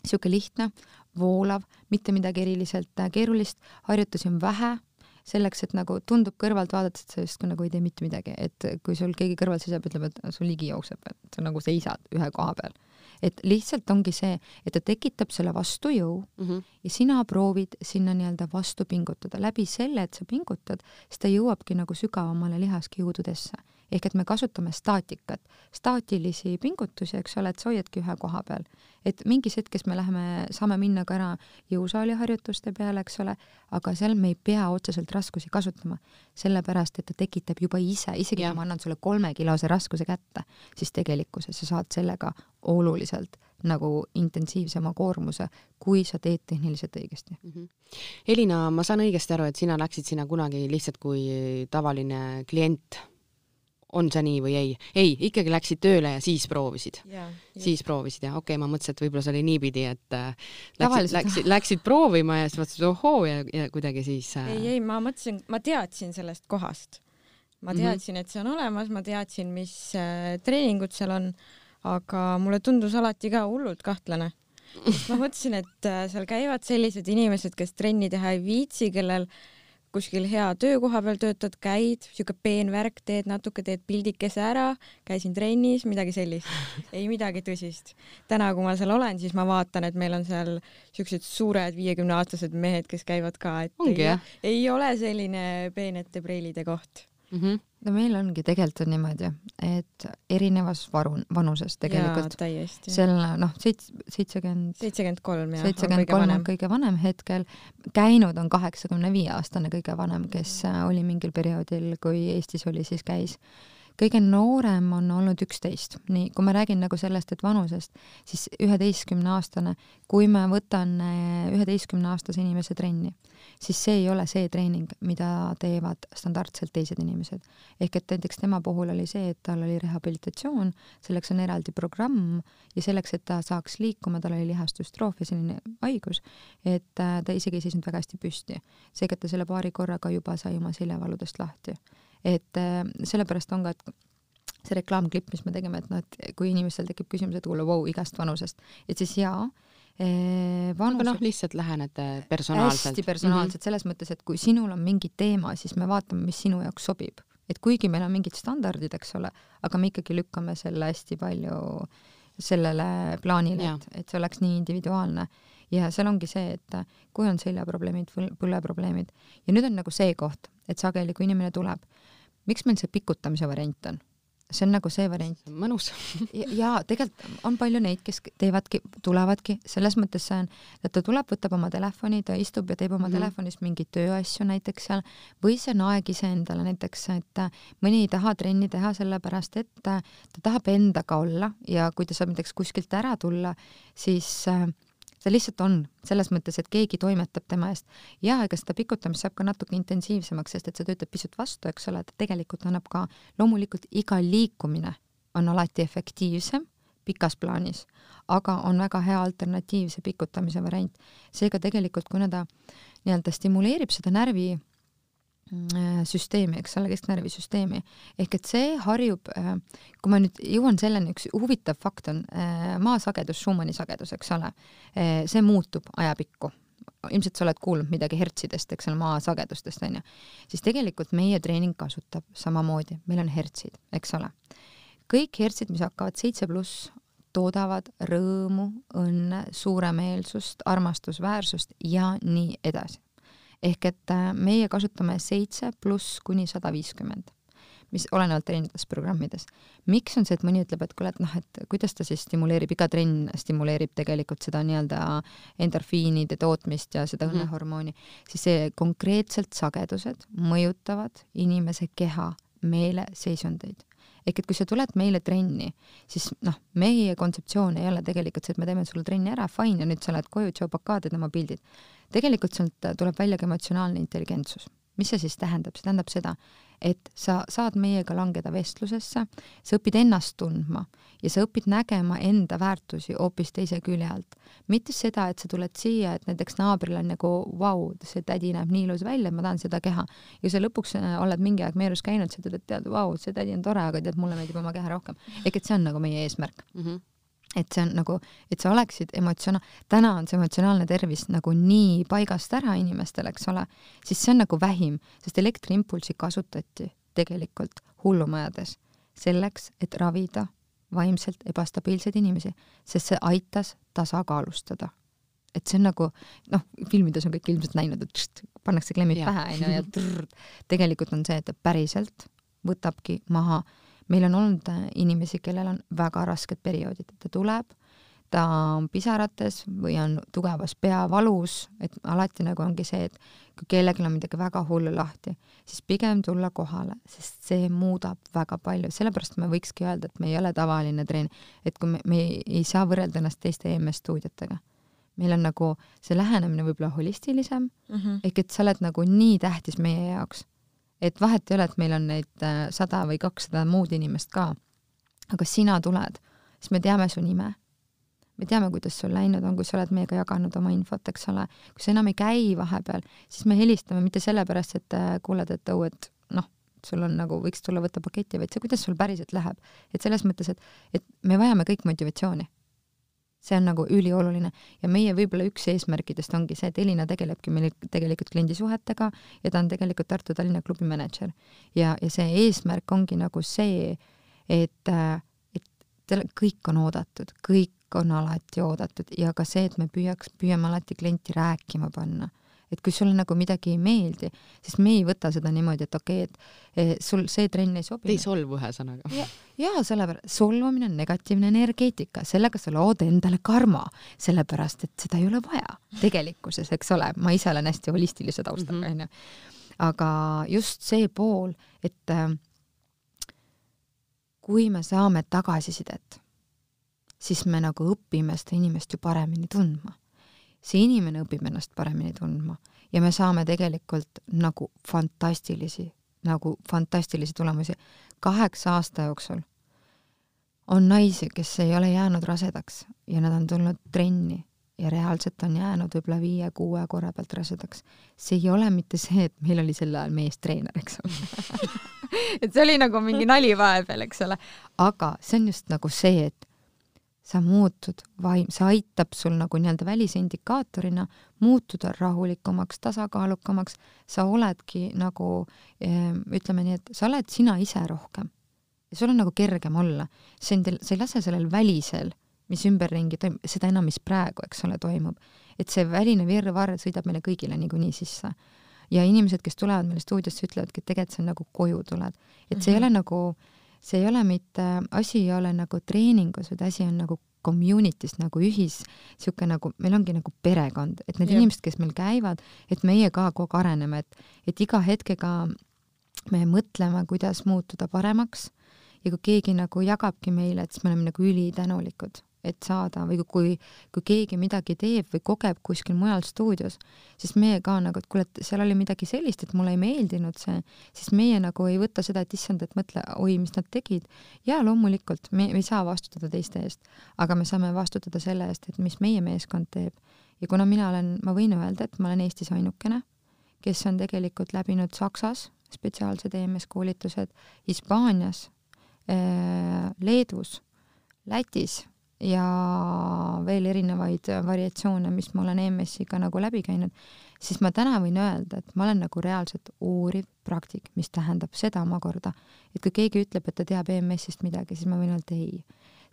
sihuke lihtne, voolav, mitte midagi eriliselt keerulist, harjutusi on vähe selleks, et nagu tundub kõrvalt vaadates, et sa justkui nagu ei tee mitte midagi, et kui sul keegi kõrval seisab, ütleb, et sul ligi jookseb, et sa nagu seisad ühe koha peal. et lihtsalt ongi see, et ta tekitab selle vastujõu mm -hmm. ja sina proovid sinna nii-öelda vastu pingutada. läbi selle, et sa pingutad, siis ta jõuabki nagu sügavamale lihaskiududesse ehk et me kasutame staatikat, staatilisi pingutusi, eks ole, et sa hoiadki ühe koha peal. et mingis hetkes me läheme, saame minna ka ära jõusaali harjutuste peale, eks ole, aga seal me ei pea otseselt raskusi kasutama, sellepärast et ta tekitab juba ise, isegi kui ma annan sulle kolmekilose raskuse kätte, siis tegelikkuses sa saad sellega oluliselt nagu intensiivsema koormuse, kui sa teed tehniliselt õigesti mm. -hmm. Elina, ma saan õigesti aru, et sina läksid sinna kunagi lihtsalt kui tavaline klient on see nii või ei? ei, ikkagi läksid tööle ja siis proovisid? siis proovisid jah, okei okay,, ma mõtlesin, et võib-olla see oli niipidi, et äh, läksid, läksid, läksid proovima ja siis mõtlesid ohoo ja, ja kuidagi siis äh... ei, ei, ma mõtlesin, ma teadsin sellest kohast. ma mhm. teadsin mm, -hmm. et see on olemas, ma teadsin, mis äh, treeningud seal on, aga mulle tundus alati ka hullult kahtlane. [laughs] sest ma mõtlesin, et äh, seal käivad sellised inimesed, kes trenni teha ei viitsi, kellel kuskil hea töökoha peal töötad, käid, siuke peen värk, teed natuke, teed pildikese ära, käisin trennis, midagi sellist. [laughs] ei midagi tõsist. täna, kui ma seal olen, siis ma vaatan, et meil on seal siuksed suured viiekümneaastased mehed, kes käivad ka, et Ongi, ei, jah? ei ole selline peenete preilide koht. Mm. -hmm. no meil ongi tegelikult on niimoodi, et erinevas varu, vanuses tegelikult täiesti. selle noh, seits-, seitsekümmend, seitsekümmend kolm jah. seitsekümmend kolm on kõige vanem hetkel, käinud on kaheksakümne viie aastane kõige vanem, kes äh, oli mingil perioodil, kui Eestis oli, siis käis. Kõige noorem on olnud üksteist, nii, kui ma räägin nagu sellest, et vanusest, siis üheteistkümneaastane, kui ma võtan äh, üheteistkümneaastase inimese trenni, siis see ei ole see treening, mida teevad standardselt teised inimesed. ehk et näiteks tema puhul oli see, et tal oli rehabilitatsioon, selleks on eraldi programm ja selleks, et ta saaks liikuma, tal oli lihastustroofia, selline haigus, et äh, ta isegi ei seisnud väga hästi püsti. seega ta selle paari korraga juba sai oma seljavaludest lahti. Et äh, sellepärast on ka, et see reklaamklipp, mis me tegime, et noh, et kui inimestel tekib küsimus, et kuule, vau, igast vanusest, et siis jaa, vanus aga noh, lihtsalt lähenete personaalselt. hästi personaalselt mm -hmm. selles mõttes, et kui sinul on mingi teema, siis me vaatame, mis sinu jaoks sobib. et kuigi meil on mingid standardid, eks ole, aga me ikkagi lükkame selle hästi palju sellele plaanile, et, et see oleks nii individuaalne. ja seal ongi see, et kui on seljaprobleemid, põleprobleemid ja nüüd on nagu see koht, et sageli, kui inimene tuleb, miks meil see pikutamise variant on? see on nagu see variant. mõnus ja, ja tegelikult on palju neid, kes teevadki, tulevadki, selles mõttes see on, et ta tuleb, võtab oma telefoni, ta istub ja teeb oma mm -hmm. telefonis mingeid tööasju näiteks seal või see on aeg iseendale näiteks, et mõni ei taha trenni teha sellepärast, et ta tahab endaga olla ja kui ta saab näiteks kuskilt ära tulla, siis äh, see lihtsalt on, selles mõttes, et keegi toimetab tema eest. ja ega seda pikutamist saab ka natuke intensiivsemaks, sest et see töötab pisut vastu, eks ole, ta tegelikult annab ka, loomulikult iga liikumine on alati efektiivsem pikas plaanis, aga on väga hea alternatiiv, see pikutamise variant. seega tegelikult, kuna ta nii-öelda stimuleerib seda närvi süsteemi, eks ole, kesknärvisüsteemi. ehk et see harjub, äh, kui ma nüüd jõuan selleni, üks huvitav fakt on äh, maasagedus, Schumanni sagedus, eks ole, see muutub ajapikku. ilmselt sa oled kuulnud midagi hertsidest, eks ole, maasagedustest onju, siis tegelikult meie treening kasutab samamoodi, meil on hertsid, eks ole. kõik hertsid, mis hakkavad seitse pluss, toodavad rõõmu, õnne, suuremeelsust, armastusväärsust ja nii edasi ehk et äh, meie kasutame seitse pluss kuni sada viiskümmend, mis olenevalt erinevatest programmidest. miks on see, et mõni ütleb, et kuule, et noh, et kuidas ta siis stimuleerib, iga trenn stimuleerib tegelikult seda nii-öelda endorfiinide tootmist ja seda mm -hmm. õnnehormooni, siis see konkreetselt sagedused mõjutavad inimese keha, meeleseisundeid ehk et kui sa tuled meile trenni, siis noh, meie kontseptsioon ei ole tegelikult see, et me teeme sulle trenni ära, fine, ja nüüd sa lähed koju, tšau-pakaa, teed oma pildid tegelikult sealt tuleb välja ka emotsionaalne intelligentsus. mis see siis tähendab? see tähendab seda, et sa saad meiega langeda vestlusesse, sa õpid ennast tundma ja sa õpid nägema enda väärtusi hoopis teise külje alt. mitte seda, et sa tuled siia, et näiteks naabril on nagu vau, see tädi näeb nii ilus välja, ma tahan seda keha. ja sa lõpuks äh, oled mingi aeg meie juures käinud, sa ütled, et tead, vau, see tädi on tore, aga tead, mulle meeldib oma keha rohkem. ehk et see on nagu meie eesmärk mm. -hmm et see on nagu, et sa oleksid emotsioona-, täna on see emotsionaalne tervis nagu nii paigast ära inimestel, eks ole, siis see on nagu vähim, sest elektriimpulssi kasutati tegelikult hullumajades selleks, et ravida vaimselt ebastabiilseid inimesi, sest see aitas tasakaalustada. et see on nagu noh, filmides on kõik ilmselt näinud, et tšt, pannakse klemmid pähe onju ja trrr, tegelikult on see, et ta päriselt võtabki maha meil on olnud äh, inimesi, kellel on väga rasked perioodid, ta tuleb, ta on pisarates või on tugevas peavalus, et alati nagu ongi see, et kui kellelgi on midagi väga hullu lahti, siis pigem tulla kohale, sest see muudab väga palju, sellepärast me võikski öelda, et me ei ole tavaline treen, et kui me, me ei, ei saa võrrelda ennast teiste EMS stuudiotega. Meil on nagu see lähenemine võib-olla holistilisem mm, -hmm. ehk et sa oled nagu nii tähtis meie jaoks et vahet ei ole, et meil on neid äh, sada või kakssada muud inimest ka. aga sina tuled, siis me teame su nime. me teame, kuidas sul läinud on, kui sa oled meiega jaganud oma infot, eks ole. kui sa enam ei käi vahepeal, siis me helistame mitte sellepärast, et äh, kuuled, et õu, et noh, sul on nagu, võiks tulla võtta paketi, vaid see, kuidas sul päriselt läheb. et selles mõttes, et, et me vajame kõik motivatsiooni. See on nagu ülioluline ja meie võib-olla üks eesmärkidest ongi see, et Elina tegelebki meil tegelikult kliendisuhetega ja ta on tegelikult Tartu-Tallinna klubi mänedžer. ja, ja see eesmärk ongi nagu see, et, et kõik on oodatud, kõik on alati oodatud ja ka see, et me püüaks, püüame alati klienti rääkima panna et kui sulle nagu midagi ei meeldi, siis me ei võta seda niimoodi, et okei okay,, et eh, sul see trenn ei sobi. ei solvu ühesõnaga. ja, ja sellepärast, solvumine on negatiivne energeetika, sellega sa lood endale karma, sellepärast et seda ei ole vaja tegelikkuses, eks ole, ma ise olen hästi holistilise taustaga, mhm. onju. aga just see pool, et äh, kui me saame tagasisidet, siis me nagu õpime seda inimest ju paremini tundma see inimene õpib ennast paremini tundma ja me saame tegelikult nagu fantastilisi, nagu fantastilisi tulemusi. kaheksa aasta jooksul on naisi, kes ei ole jäänud rasedaks ja nad on tulnud trenni ja reaalselt on jäänud võib-olla viie-kuue korra pealt rasedaks. see ei ole mitte see, et meil oli sel ajal meestreener, eks ole [laughs] et see oli nagu mingi nali vahepeal, eks ole, aga see on just nagu see, et sa muutud vaim, see aitab sul nagu nii-öelda välisindikaatorina muutuda rahulikumaks, tasakaalukamaks, sa oledki nagu ehm, ütleme nii, et sa oled sina ise rohkem. ja sul on nagu kergem olla. see on teil, sa ei lase sellel välisel, mis ümberringi toimub, seda enam, mis praegu, eks ole, toimub. et see väline virvarr sõidab meile kõigile niikuinii sisse. ja inimesed, kes tulevad meile stuudiosse, ütlevadki, et tegelikult see on nagu koju tuled. et see mm -hmm. ei mhm. ole nagu see ei ole mitte, asi ei ole nagu treeningus, vaid asi on nagu community's nagu ühis, niisugune nagu, meil ongi nagu perekond, et need ja. inimesed, kes meil käivad, et meie ka kogu aeg areneme, et, et iga hetkega me mõtleme, kuidas muutuda paremaks ja kui keegi nagu jagabki meile, et siis me oleme nagu ülitänulikud et saada või kui, kui keegi midagi teeb või kogeb kuskil mujal stuudios, siis meie ka nagu, et kuule, et seal oli midagi sellist, et mulle ei meeldinud see, siis meie nagu ei võta seda, et issand, et mõtle, oi, mis nad tegid. ja loomulikult me, me ei saa vastutada teiste eest, aga me saame vastutada selle eest, et mis meie meeskond teeb. ja kuna mina olen, ma võin öelda, et ma olen Eestis ainukene, kes on tegelikult läbinud Saksas spetsiaalsed EMS koolitused, Hispaanias, äh, Leedus, Lätis ja veel erinevaid variatsioone, mis ma olen EMS-iga nagu läbi käinud, siis ma täna võin öelda, et ma olen nagu reaalselt uuriv praktik, mis tähendab seda omakorda, et kui keegi ütleb, et ta teab EMS-ist midagi, siis ma võin öelda ei.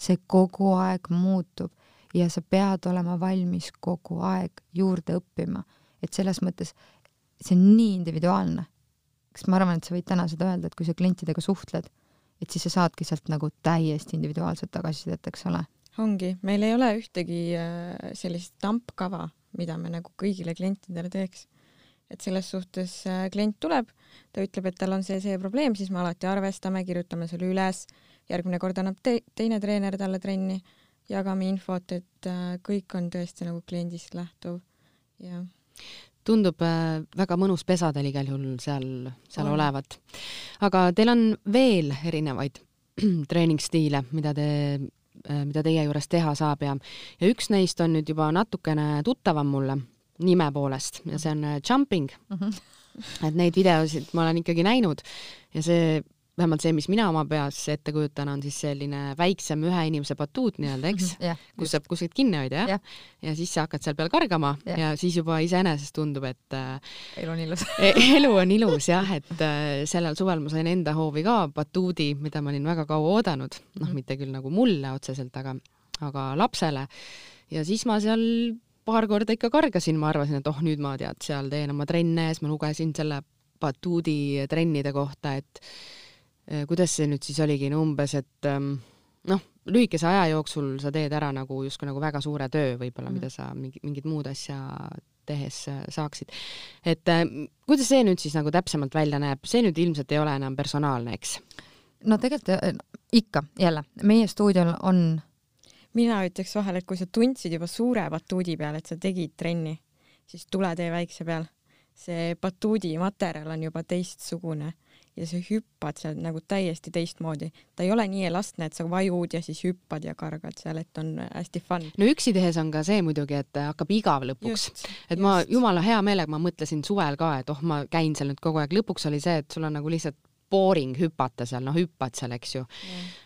see kogu aeg muutub ja sa pead olema valmis kogu aeg juurde õppima, et selles mõttes see on nii individuaalne. kas ma arvan, et sa võid täna seda öelda, et kui sa klientidega suhtled, et siis sa saadki sealt nagu täiesti individuaalset tagasisidet, eks ole ongi, meil ei ole ühtegi äh, sellist tampkava, mida me nagu kõigile klientidele teeks. et selles suhtes äh, klient tuleb, ta ütleb, et tal on see, see probleem, siis me alati arvestame, kirjutame selle üles, järgmine kord annab te teine treener talle trenni, jagame infot, et äh, kõik on tõesti nagu kliendist lähtuv ja tundub väga mõnus pesa teil igal juhul seal, seal on. olevat. aga teil on veel erinevaid [clears throat] treeningstiile, mida te mida teie juures teha saab ja, ja üks neist on nüüd juba natukene tuttavam mulle nime poolest ja see on äh, jumping mm. -hmm. et neid videosid ma olen ikkagi näinud ja see vähemalt see, mis mina oma peas ette kujutan, on siis selline väiksem ühe inimese batuut nii-öelda, eks mm, -hmm, kus saab kuskilt kinni hoida, jah? ja siis sa hakkad seal peal kargama ja, ja siis juba iseenesest tundub, et äh, elu on ilus e, elu on ilus jah, et äh, sellel suvel ma sain enda hoovi ka batuudi, mida ma olin väga kaua oodanud, noh, mhm. mitte küll nagu mulle otseselt, aga, aga lapsele. ja siis ma seal paar korda ikka kargasin, ma arvasin, et oh, nüüd ma tead, seal teen oma trenne ja siis ma lugesin selle batuudi trennide kohta, et kuidas see nüüd siis oligi, no umbes, et ähm, noh, lühikese aja jooksul sa teed ära nagu justkui nagu väga suure töö võib-olla mm., mida sa mingi, mingit muud asja tehes äh, saaksid. et äh, kuidas see nüüd siis nagu täpsemalt välja näeb, see nüüd ilmselt ei ole enam personaalne, eks? no tegelikult ikka, jälle, meie stuudiol on mina ütleks vahele, et kui sa tundsid juba suure batuudi peal, et sa tegid trenni, siis tule tee väikse peal. see batuudi materjal on juba teistsugune ja sa hüppad seal nagu täiesti teistmoodi. ta ei ole nii elastne, et sa vajud ja siis hüppad ja kargad seal, et on hästi fun. no üksi tehes on ka see muidugi, et hakkab igav lõpuks. et ma jumala hea meelega, ma mõtlesin suvel ka, et oh, ma käin seal nüüd kogu aeg, lõpuks oli see, et sul on nagu lihtsalt boring hüpata seal, noh, hüppad seal, eks ju.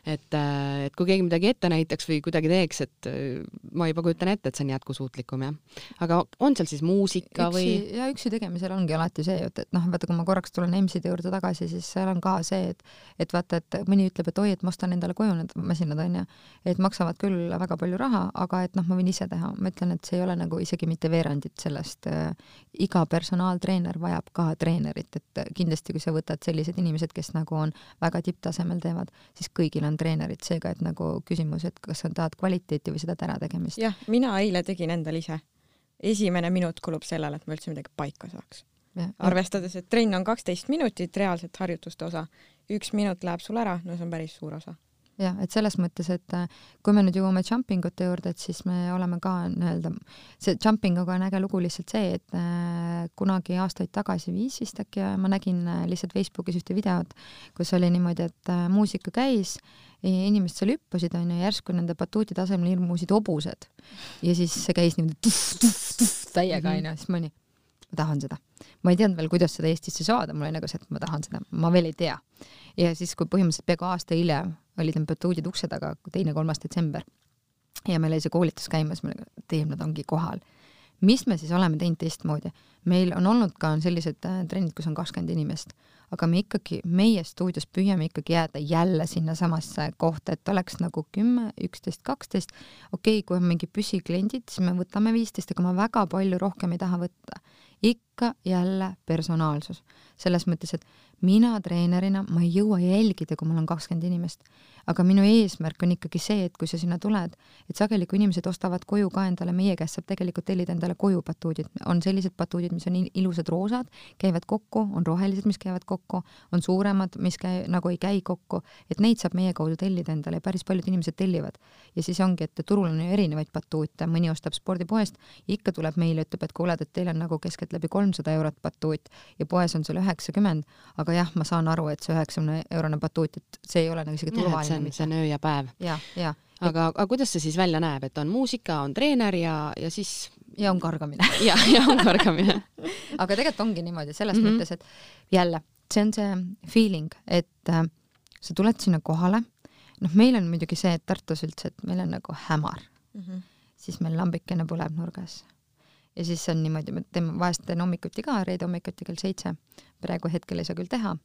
et, äh, et kui keegi midagi ette näitaks või kuidagi teeks, et äh, ma juba kujutan ette, et see on jätkusuutlikum, jah. aga on seal siis muusika üksi, või? ja üksi tegemisel ongi alati see jutt, et noh, vaata, kui ma korraks tulen EMS-ide juurde tagasi, siis seal on ka see, et et vaata, et mõni ütleb, et oi, et ma ostan endale koju need masinad, onju, et maksavad küll väga palju raha, aga et noh, ma võin ise teha. ma ütlen, et see ei ole nagu isegi mitte veerandit sellest äh,. iga personaaltreener vajab ka treenerit, et kindlasti, kui sa võtad sellised inimesed, kes nagu on väga tipptasemel teevad, siis kõigil on treenerid, seega et nagu küsimus, et kas sa tahad kvaliteeti või seda ärategemist. jah, mina eile tegin endale ise. esimene minut kulub sellele, et ma üldse midagi paika saaks. arvestades, et trenn on kaksteist minutit, reaalselt harjutuste osa, üks minut läheb sul ära, no see on päris suur osa jah, et selles mõttes, et äh, kui me nüüd jõuame jumping ute juurde, et siis me oleme ka nii-öelda, see jumping uga on äge lugu lihtsalt see, et äh, kunagi aastaid tagasi, viis vist äkki, ma nägin äh, lihtsalt Facebookis ühte videot, kus oli niimoodi, et äh, muusika käis, inimesed seal hüppasid, onju, järsku nende batuuti tasemel ilmusid hobused. ja siis see käis niimoodi tuff-tuff-tuff täiega, Mhm. onju, siis ma olin, ma tahan seda. ma ei teadnud veel, kuidas seda Eestisse saada, mul oli nagu see, et ma tahan seda, ma veel ei tea. ja siis, kui põhimõtteliselt peaaegu aasta hiljem olid need batuudid ukse taga, teine-kolmas detsember, ja meil oli see koolitus käimas, ma olin, teem, nad ongi kohal. mis me siis oleme teinud teistmoodi? meil on olnud ka sellised äh, trennid, kus on kakskümmend inimest, aga me ikkagi, meie stuudios püüame ikkagi jääda jälle sinnasamasse kohta, et oleks nagu kümme, üksteist, kaksteist. okei okay,, kui on mingi püsikliendid, siis me võtame viisteist, aga ma väga palju rohkem ei taha võtta. ik ikka jälle personaalsus, selles mõttes, et mina treenerina, ma ei jõua jälgida, kui mul on kakskümmend inimest. Aga minu eesmärk on ikkagi see, et kui sa sinna tuled, et sageli, kui inimesed ostavad koju ka endale, meie käest saab tegelikult tellida endale koju batuudid, on sellised batuudid, mis on ilusad roosad, käivad kokku, on rohelised, mis käivad kokku, on suuremad, mis käi, nagu ei käi kokku, et neid saab meie kaudu tellida endale ja päris paljud inimesed tellivad. ja siis ongi, et turul on ju erinevaid batuute, mõni ostab spordipoest, ikka tuleb meile, ütleb, et kuule, et teil on nagu keskeltläbi kolmsada eurot batuut ja poes on seal üheksakümmend, aga jah, ma saan aru, et see üheksakümne eurone batuut, et see ei ole nagu isegi turvaline see on, see on öö ja päev. ja, ja. aga, aga kuidas see siis välja näeb, et on muusika, on treener ja, ja siis ja on kargamine [laughs] ja, ja on kargamine [laughs] aga tegelikult ongi niimoodi selles mm -hmm. mõttes, et jälle, see on see feeling, et äh, sa tuled sinna kohale, noh, meil on muidugi see, et Tartus üldse, et meil on nagu hämar mm. -hmm. siis meil lambikene põleb nurgas. Ja siis on niimoodi, me teeme, vahest teen hommikuti ka, reede hommikuti kell seitse. praegu hetkel ei saa küll teha,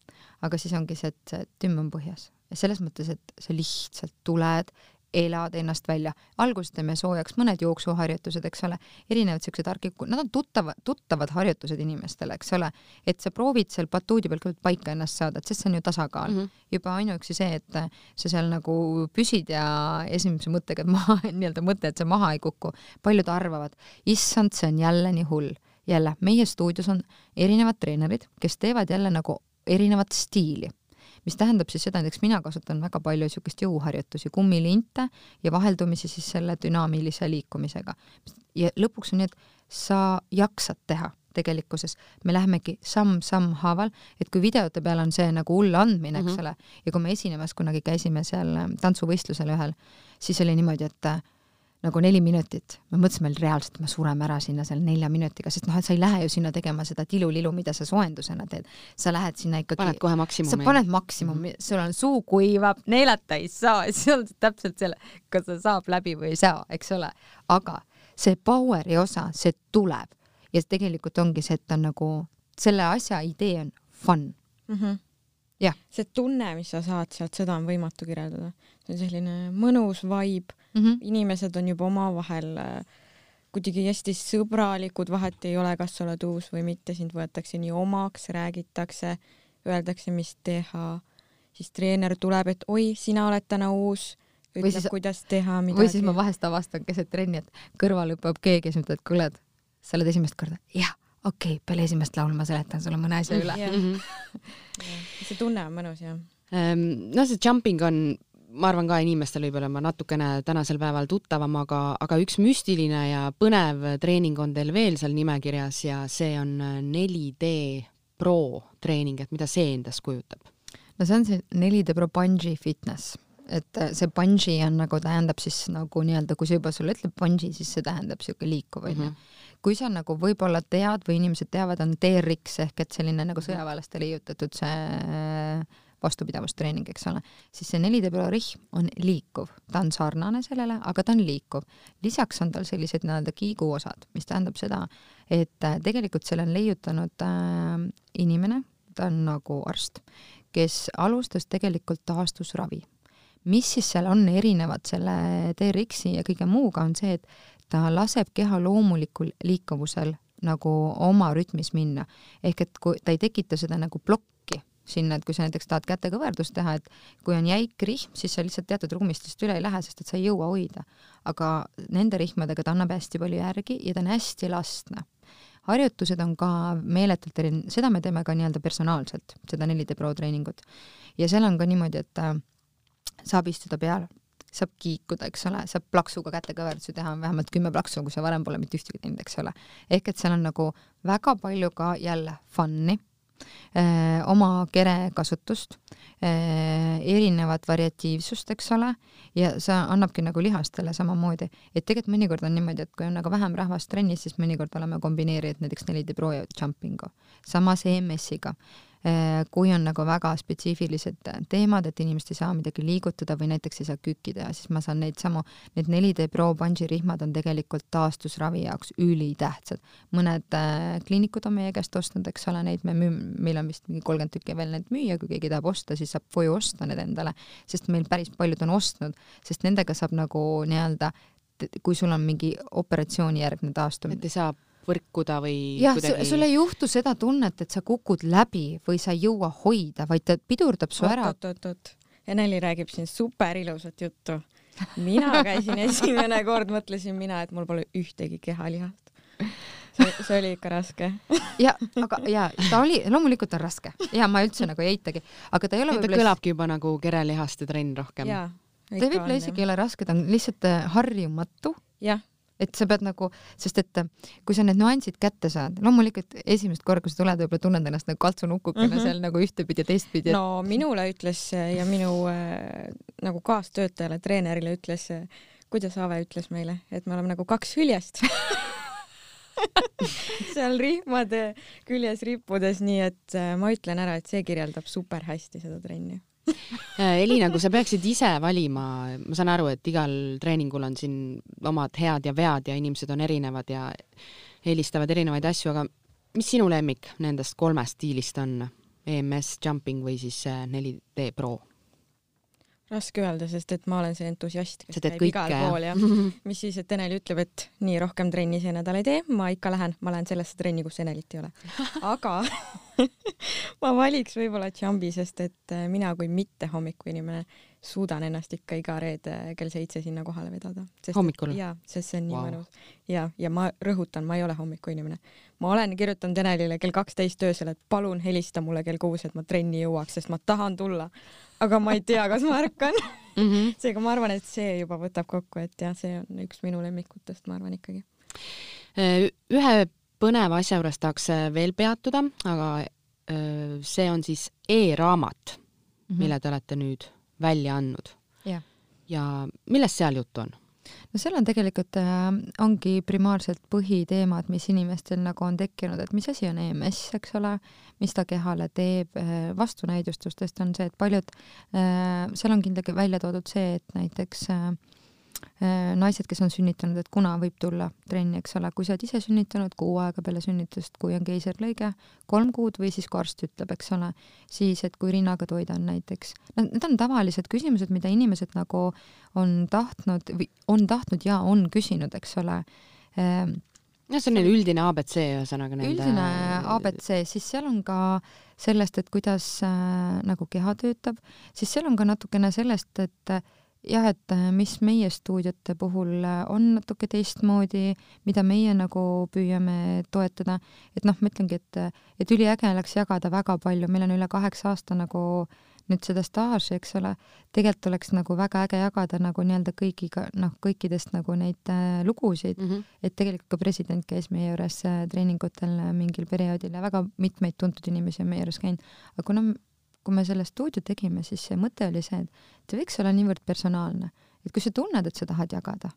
aga siis ongi see, et see tümm on põhjas ja selles mõttes, et sa lihtsalt tuled, elad ennast välja. alguses teeme soojaks mõned jooksuharjutused, eks ole, erinevad siuksed argikud, nad on tuttavad, tuttavad harjutused inimestele, eks ole, et sa proovid seal batuudi peal kõigepealt paika ennast saada, et sest see on ju tasakaal mm. -hmm. juba ainuüksi see, et sa seal nagu püsid ja esimese mõttega, et [laughs] maha, nii-öelda mõte, et sa maha ei kuku. paljud arvavad, issand, see on jälle nii hull. jälle, meie stuudios on erinevad treenerid, kes teevad jälle nagu erinevat stiili mis tähendab siis seda, näiteks mina kasutan väga palju niisugust jõuharjutusi, kummilinte ja vaheldumisi siis selle dünaamilise liikumisega. ja lõpuks on nii, et sa jaksad teha tegelikkuses, me lähemegi samm-samm haaval, et kui videote peal on see nagu hull andmine, eks mm -hmm. ole, ja kui me esinemas kunagi käisime seal äh, tantsuvõistlusel ühel, siis oli niimoodi, et äh, nagu neli minutit, me mõtlesime reaalselt, me sureme ära sinna selle nelja minutiga, sest noh, et sa ei lähe ju sinna tegema seda tilulilu, mida sa soojendusena teed. sa lähed sinna ikkagi. paned kohe maksimumi. sa paned maksimumi -hmm. sul on suu kuivab, neelata ei saa, siis on täpselt selle, kas see saab läbi või ei saa, eks ole. aga see power'i osa, see tuleb ja tegelikult ongi see, et on nagu selle asja idee on fun mm. -hmm. See tunne, mis sa saad sealt, seda on võimatu kirjeldada. see on selline mõnus vibe mm, -hmm. inimesed on juba omavahel äh, kuidagi hästi sõbralikud, vahet ei ole, kas sa oled uus või mitte, sind võetakse nii omaks, räägitakse, öeldakse, mis teha, siis treener tuleb, et oi, sina oled täna uus, ütleb, siis, kuidas teha midagi. või siis ma vahest avastan keset trenni, et kõrval hüppab keegi siis ütleb, et kuule, et sa oled esimest korda, jah, okei okay,, peale esimest laulu ma seletan sulle mõne asja üle. [laughs] Mhm. see tunne on mõnus jah. no see jumping on ma arvan ka inimestel võib olema natukene tänasel päeval tuttavam, aga, aga üks müstiline ja põnev treening on teil veel seal nimekirjas ja see on 4D Pro treening, et mida see endast kujutab? no see on see 4D Pro Bungee Fitness, et see bungee on nagu tähendab siis nagu nii-öelda, kui see juba sulle ütleb bungee, siis see tähendab siuke liikuv onju mm -hmm kui sa nagu võib-olla tead või inimesed teavad, on TRX ehk et selline nagu sõjaväelaste leiutatud see vastupidavustreening, eks ole, siis see 4D Pro rihm on liikuv, ta on sarnane sellele, aga ta on liikuv. lisaks on tal sellised nii-öelda kiiguosad, mis tähendab seda, et äh, tegelikult selle on leiutanud äh, inimene, ta on nagu arst, kes alustas tegelikult taastusravi. Mis siis seal on erinevad selle TRX-i ja kõige muuga, on see, et ta laseb keha loomulikul liikuvusel nagu oma rütmis minna. ehk et kui ta ei tekita seda nagu plokki sinna, et kui sa näiteks tahad kätekõverdust teha, et kui on jäik rihm, siis sa lihtsalt teatud ruumistest üle ei lähe, sest et sa ei jõua hoida. aga nende rihmadega ta annab hästi palju järgi ja ta on hästi elastne harjutused on ka meeletult erinevad, seda me teeme ka nii-öelda personaalselt, seda 4D Pro treeningut. ja seal on ka niimoodi, et äh, saab istuda peal, saab kiikuda, eks ole, saab plaksuga kätekõverdusi teha, vähemalt kümme plaksu, kui sa varem pole mitte ühtegi teinud, eks ole. ehk et seal on nagu väga palju ka jälle fun'i eh,, oma kere kasutust eh,, erinevat variatiivsust, eks ole, ja see annabki nagu lihastele samamoodi, et tegelikult mõnikord on niimoodi, et kui on nagu vähem rahvast trennis, siis mõnikord oleme kombineerinud näiteks 4D Pro ja jumping'u, samas EMS-iga kui on nagu väga spetsiifilised teemad, et inimesed ei saa midagi liigutada või näiteks ei saa kükki teha, siis ma saan neid samu, need 4D Pro bungee rihmad on tegelikult taastusravi jaoks ülitähtsad. mõned äh, kliinikud on meie käest ostnud, eks ole, neid me müü-, meil on vist mingi kolmkümmend tükki veel neid müüa, kui keegi tahab osta, siis saab koju osta need endale, sest meil päris paljud on ostnud, sest nendega saab nagu nii-öelda kui sul on mingi operatsioonijärgne taastumine. et ei saa põrkuda või jah kuidagi..., sul ei juhtu seda tunnet, et sa kukud läbi või sa ei jõua hoida, vaid ta pidurdab su ära. oot-oot-oot, Eneli räägib siin super ilusat juttu. mina käisin [laughs] esimene kord, mõtlesin mina, et mul pole ühtegi kehalihast. see, see oli ikka raske. ja, aga ja ta oli, loomulikult on raske ja ma üldse nagu ei eitagi, aga ta ei ole ta võib-olla kõlabki juba nagu kerelihaste trenn rohkem. ta võib-olla isegi ei ole raske, ta on lihtsalt äh, harjumatu jah, et sa pead nagu, sest et äh, kui sa need nüansid kätte saad, loomulikult esimest korda, kui sa tuled, võib-olla tunned ennast nagu kaltsunukukene mm. -hmm. seal nagu ühtepidi ja teistpidi. no minule ütles ja minu äh, nagu kaastöötajale, treenerile ütles, kuidas Aave ütles meile, et me oleme nagu kaks hüljest [laughs] seal rihmade küljes rippudes, nii et äh, ma ütlen ära, et see kirjeldab super hästi seda trenni. [laughs] Äh, Elina, kui sa peaksid ise valima, ma saan aru, et igal treeningul on siin omad head ja vead ja inimesed on erinevad ja eelistavad erinevaid asju, aga mis sinu lemmik nendest kolmest stiilist on? EMS, jumping või siis äh, 4D Pro? Raske öelda, sest et ma olen see entusiast, kes käib kõike, igal pool ja [laughs] mis siis, et Enel ütleb, et nii rohkem trenni see nädal ei tee, ma ikka lähen, ma lähen sellesse trenni, kus Enelit ei ole. [laughs] aga [laughs] ma valiks võib-olla Jumbi, sest et äh, mina kui mitte hommikuinimene suudan ennast ikka iga reede kell seitse sinna kohale vedada. Hommikul? jaa, sest see on nii wow. mõnus. ja, ja ma rõhutan, ma ei ole hommikuinimene. ma olen kirjutanud Enelile kell kaksteist öösel, et palun helista mulle kell kuus, et ma trenni jõuaks, sest ma tahan tulla. Aga ma ei tea, kas ma ärkan mm? -hmm. seega ma arvan, et see juba võtab kokku, et jah, see on üks minu lemmikutest, ma arvan ikkagi. Äh, ühe põneva asja juures tahaks äh, veel peatuda, aga äh, see on siis e-raamat, mille te olete nüüd välja andnud. Ja millest seal juttu on? No seal on tegelikult äh, ongi primaarselt põhiteemad, mis inimestel nagu on tekkinud, et mis asi on EMS, eks ole, mis ta kehale teeb äh,, vastunäidustustest on see, et paljud äh,, seal on kindlasti välja toodud see, et näiteks äh, naised, kes on sünnitanud, et kuna võib tulla trenni, eks ole, kui sa oled ise sünnitanud kuu aega peale sünnitust, kui on keisrilõige, kolm kuud või siis kui arst ütleb, eks ole, siis et kui rinnaga toidan näiteks. no need on tavalised küsimused, mida inimesed nagu on tahtnud või on tahtnud ja on küsinud, eks ole ehm, jah, see on neil üldine abc ühesõnaga nende üldine abc, siis seal on ka sellest, et kuidas äh, nagu keha töötab, siis seal on ka natukene sellest, et äh, jah, et äh, mis meie stuudiote puhul äh, on natuke teistmoodi, mida meie nagu püüame toetada, et noh, ma ütlengi, et, et üliäge oleks jagada väga palju, meil on üle kaheksa aasta nagu nüüd seda staaži, eks ole, tegelikult oleks nagu väga äge jagada nagu nii-öelda kõigiga, noh, kõikidest nagu neid äh, lugusid mm. -hmm. et tegelikult ka president käis meie juures äh, treeningutel äh, mingil perioodil ja väga mitmeid tuntud inimesi on meie juures käinud, aga kuna kui me selle stuudio tegime, siis see mõte oli see, et see võiks olla niivõrd personaalne, et kui sa tunned, et sa tahad jagada,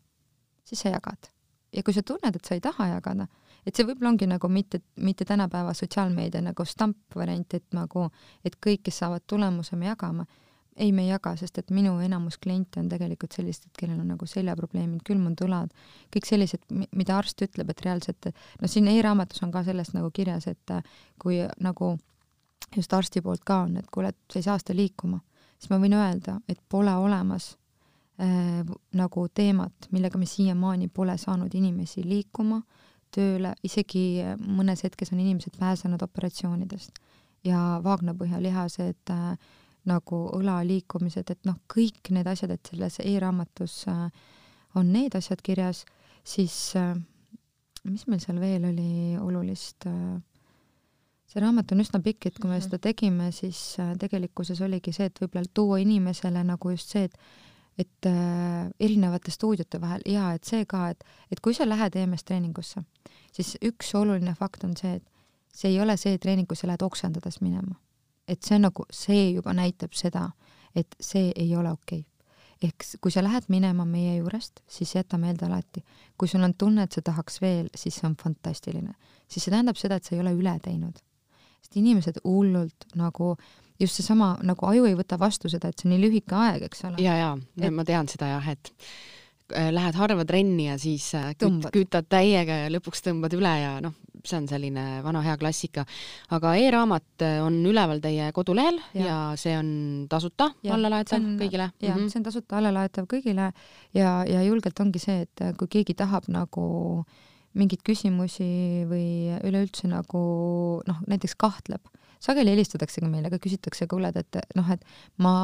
siis sa jagad. ja kui sa tunned, et sa ei taha jagada, et see võib-olla ongi nagu mitte, mitte tänapäeva sotsiaalmeedia nagu stampvariant, et nagu, et kõik, kes saavad tulemuse, me jagame. ei, me ei jaga, sest et minu enamus kliente on tegelikult sellised, kellel on nagu seljaprobleemid, külmundulad, kõik sellised, mida arst ütleb, et reaalselt, no siin e-raamatus on ka sellest nagu kirjas, et kui nagu just arsti poolt ka on, et kuule, et sa ei saa seda liikuma, siis ma võin öelda, et pole olemas äh, nagu teemat, millega me siiamaani pole saanud inimesi liikuma äh, tööle, isegi mõnes hetkes on inimesed pääsenud operatsioonidest ja vaagnapõhjalihased äh, nagu õla liikumised, et noh, kõik need asjad, et selles e-raamatus äh, on need asjad kirjas, siis äh, mis meil seal veel oli olulist äh,? See raamat on üsna pikk, et kui me mhm. seda tegime, siis äh, tegelikkuses oligi see, et võib-olla tuua inimesele nagu just see, et et äh, erinevate stuudiote vahel ja et see ka, et, et kui sa lähed EMS treeningusse, siis üks oluline fakt on see, et see ei ole see treening, kus sa lähed oksendades minema. et see on nagu, see juba näitab seda, et see ei ole okei okay. ehk kui sa lähed minema meie juurest, siis jäta meelde alati, kui sul on tunne, et sa tahaks veel, siis see on fantastiline. siis see tähendab seda, et sa ei ole üle teinud. Sest inimesed hullult nagu äh, just seesama nagu aju ei võta vastu seda, et see on nii lühike aeg, eks ole. ja, ja et... ma tean seda jah, et äh, lähed harva trenni ja siis äh, küt, kütad täiega ja lõpuks tõmbad üle ja noh, see on selline vana hea klassika. aga e-raamat äh, on üleval teie kodulehel ja, ja see on tasuta allalaetav kõigile? jah mm -hmm., see on tasuta allalaetav kõigile ja, ja julgelt ongi see, et kui keegi tahab nagu mingeid küsimusi või üleüldse nagu noh, näiteks kahtleb sageli helistataksegi meile, aga küsitakse, kuule, et noh, et ma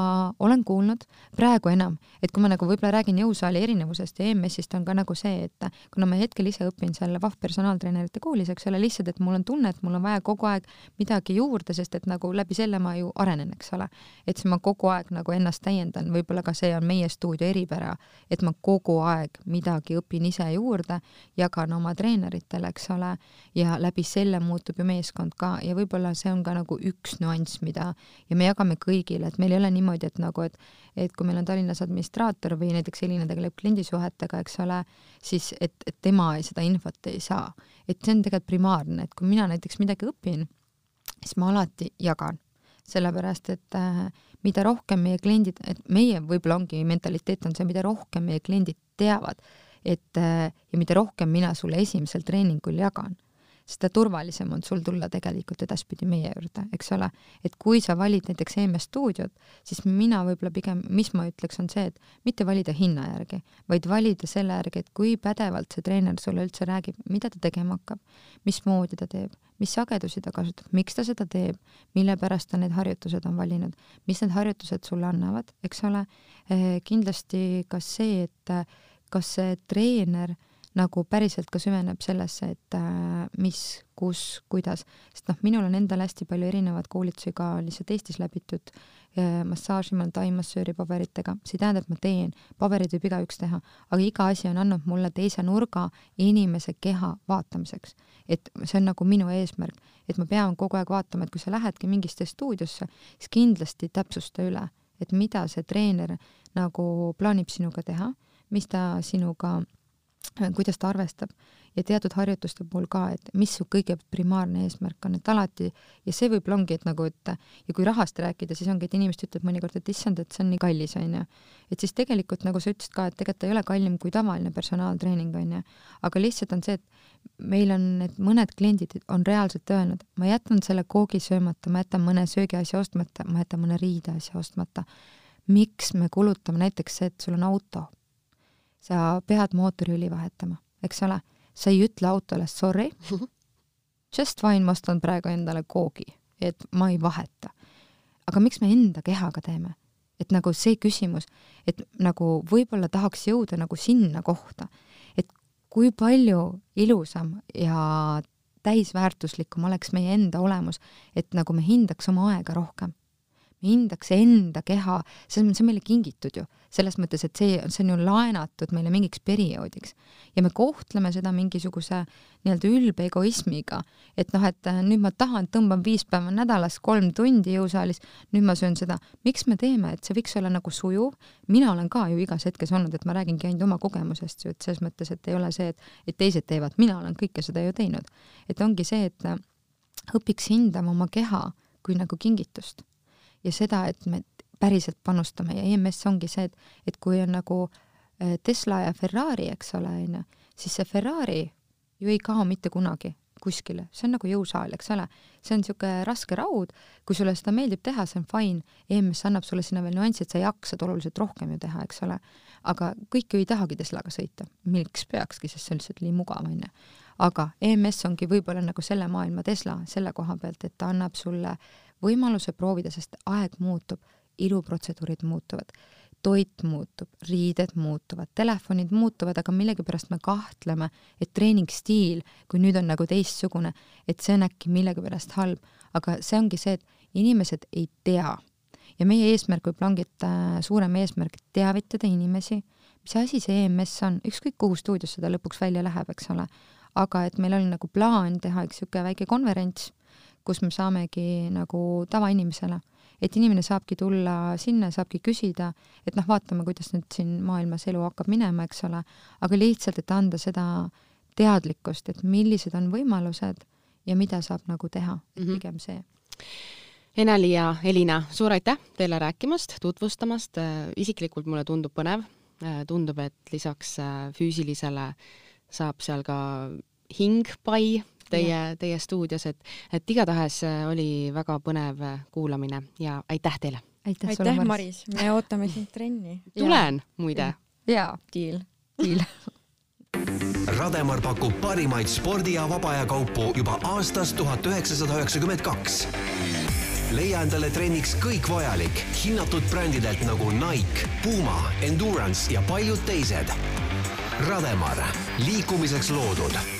olen kuulnud praegu enam, et kui ma nagu võib-olla räägin jõusaali erinevusest ja EMS-ist on ka nagu see, et kuna ma hetkel ise õpin seal VAH personaaltreenerite koolis, eks ole, lihtsalt, et mul on tunne, et mul on vaja kogu aeg midagi juurde, sest et nagu läbi selle ma ju arenen, eks ole. et siis ma kogu aeg nagu ennast täiendan, võib-olla ka see on meie stuudio eripära, et ma kogu aeg midagi õpin ise juurde, jagan oma treeneritele, eks ole, ja läbi selle muutub ju meeskond ka ja võib-olla see on ka nagu nagu üks nüanss, mida ja me jagame kõigile, et meil ei ole niimoodi, et nagu, et et kui meil on Tallinnas administraator või näiteks Elina tegeleb kliendisuhetega, eks ole, siis et, et tema seda infot ei saa. et see on tegelikult primaarne, et kui mina näiteks midagi õpin, siis ma alati jagan, sellepärast et äh, mida rohkem meie kliendid, et meie võib-olla ongi mentaliteet on see, mida rohkem meie kliendid teavad, et äh, ja mida rohkem mina sulle esimesel treeningul jagan seda turvalisem on sul tulla tegelikult edaspidi meie juurde, eks ole. et kui sa valid näiteks EMS stuudiot, siis mina võib-olla pigem, mis ma ütleks, on see, et mitte valida hinna järgi, vaid valida selle järgi, et kui pädevalt see treener sulle üldse räägib, mida ta tegema hakkab, mismoodi ta teeb, mis sagedusi ta kasutab, miks ta seda teeb, mille pärast ta need harjutused on valinud, mis need harjutused sulle annavad, eks ole. Eh, kindlasti ka see, et kas see treener nagu päriselt ka süveneb sellesse, et äh, mis, kus, kuidas, sest noh, minul on endal hästi palju erinevaid koolitusi ka lihtsalt Eestis läbitud äh,, massaaži, ma olen taimassööri paberitega, see ei tähenda, et ma teen, paberid võib igaüks teha, aga iga asi on andnud mulle teise nurga inimese keha vaatamiseks. et see on nagu minu eesmärk, et ma pean kogu aeg vaatama, et kui sa lähedki mingisse stuudiosse, siis kindlasti täpsusta üle, et mida see treener nagu plaanib sinuga teha, mis ta sinuga kuidas ta arvestab ja teatud harjutuste puhul ka, et mis su kõige primaarne eesmärk on, et alati ja see võib-olla ongi, et nagu, et ja kui rahast rääkida, siis ongi, et inimesed ütlevad mõnikord, et issand, et see on nii kallis, onju. et siis tegelikult nagu sa ütlesid ka, et tegelikult ta ei ole kallim kui tavaline personaaltreening, onju. aga lihtsalt on see, et meil on need mõned kliendid on reaalselt öelnud, ma jätan selle koogi söömata, ma jätan mõne söögiasja ostmata, ma jätan mõne riideasja ostmata. miks me kulutame näiteks see, et sul on auto sa pead mootoriõli vahetama, eks ole, sa ei ütle autole sorry, [laughs] just fine, ma ostan praegu endale koogi, et ma ei vaheta. aga miks me enda kehaga teeme? et nagu see küsimus, et nagu võib-olla tahaks jõuda nagu sinna kohta, et kui palju ilusam ja täisväärtuslikum oleks meie enda olemus, et nagu me hindaks oma aega rohkem. Hindaks enda keha, see on, see on meile kingitud ju, selles mõttes, et see, see on ju laenatud meile mingiks perioodiks. Ja me kohtleme seda mingisuguse nii-öelda ülbe egoismiga, et noh, et äh, nüüd ma tahan, tõmban viis päeva nädalas, kolm tundi jõusaalis, nüüd ma söön seda. miks me teeme, et see võiks olla nagu sujuv, mina olen ka ju igas hetkes olnud, et ma räägingi ainult oma kogemusest et selles mõttes, et ei ole see, et, et teised teevad, mina olen kõike seda ju teinud. et ongi see, et äh, õpiks hindama oma keha kui nagu kingitust ja seda, et me päriselt panustame ja EMS ongi see, et, et kui on nagu äh, Tesla ja Ferrari, eks ole, onju, siis see Ferrari ju ei kao mitte kunagi kuskile, see on nagu jõusaal, eks ole. see on niisugune raske raud, kui sulle seda meeldib teha, see on fine, EMS annab sulle sinna veel nüansi, et sa jaksad oluliselt rohkem ju teha, eks ole. aga kõik ju ei tahagi Teslaga sõita, miks peakski, sest see on lihtsalt nii mugav, onju. Aga EMS ongi võib-olla nagu selle maailma Tesla selle koha pealt, et ta annab sulle võimaluse proovida, sest aeg muutub, iluprotseduurid muutuvad toit muutub, riided muutuvad, telefonid muutuvad, aga millegipärast me kahtleme, et treeningstiil, kui nüüd on nagu teistsugune, et see on äkki millegipärast halb, aga see ongi see, et inimesed ei tea. ja meie eesmärk võib langida, suurem eesmärk, teavitada inimesi, mis asi see EMS on, ükskõik kuhu stuudiosse ta lõpuks välja läheb, eks ole, aga et meil oli nagu plaan teha üks niisugune väike konverents, kus me saamegi nagu tavainimesele. Et inimene saabki tulla sinna, saabki küsida, et noh, vaatame, kuidas nüüd siin maailmas elu hakkab minema, eks ole, aga lihtsalt, et anda seda teadlikkust, et millised on võimalused ja mida saab nagu teha, et -hmm. pigem see. Ene-Li ja Elina, suur aitäh teile rääkimast, tutvustamast, isiklikult mulle tundub põnev, tundub, et lisaks äh, füüsilisele saab seal ka hing pai teie, teie stuudios, et, et igatahes äh, oli väga põnev äh, kuulamine ja aitäh teile! aitäh, aitäh, Maris, me ootame [laughs] sind trenni. tulen, muide. jaa. Deal. Deal [laughs] Rademar pakub parimaid spordi ja vaba aja kaupu juba aastast tuhat üheksasada üheksakümmend kaks. leia endale trenniks kõik vajalik hinnatud brändidelt nagu Nike, Puma, Endurance ja paljud teised. Rademar, liikumiseks loodud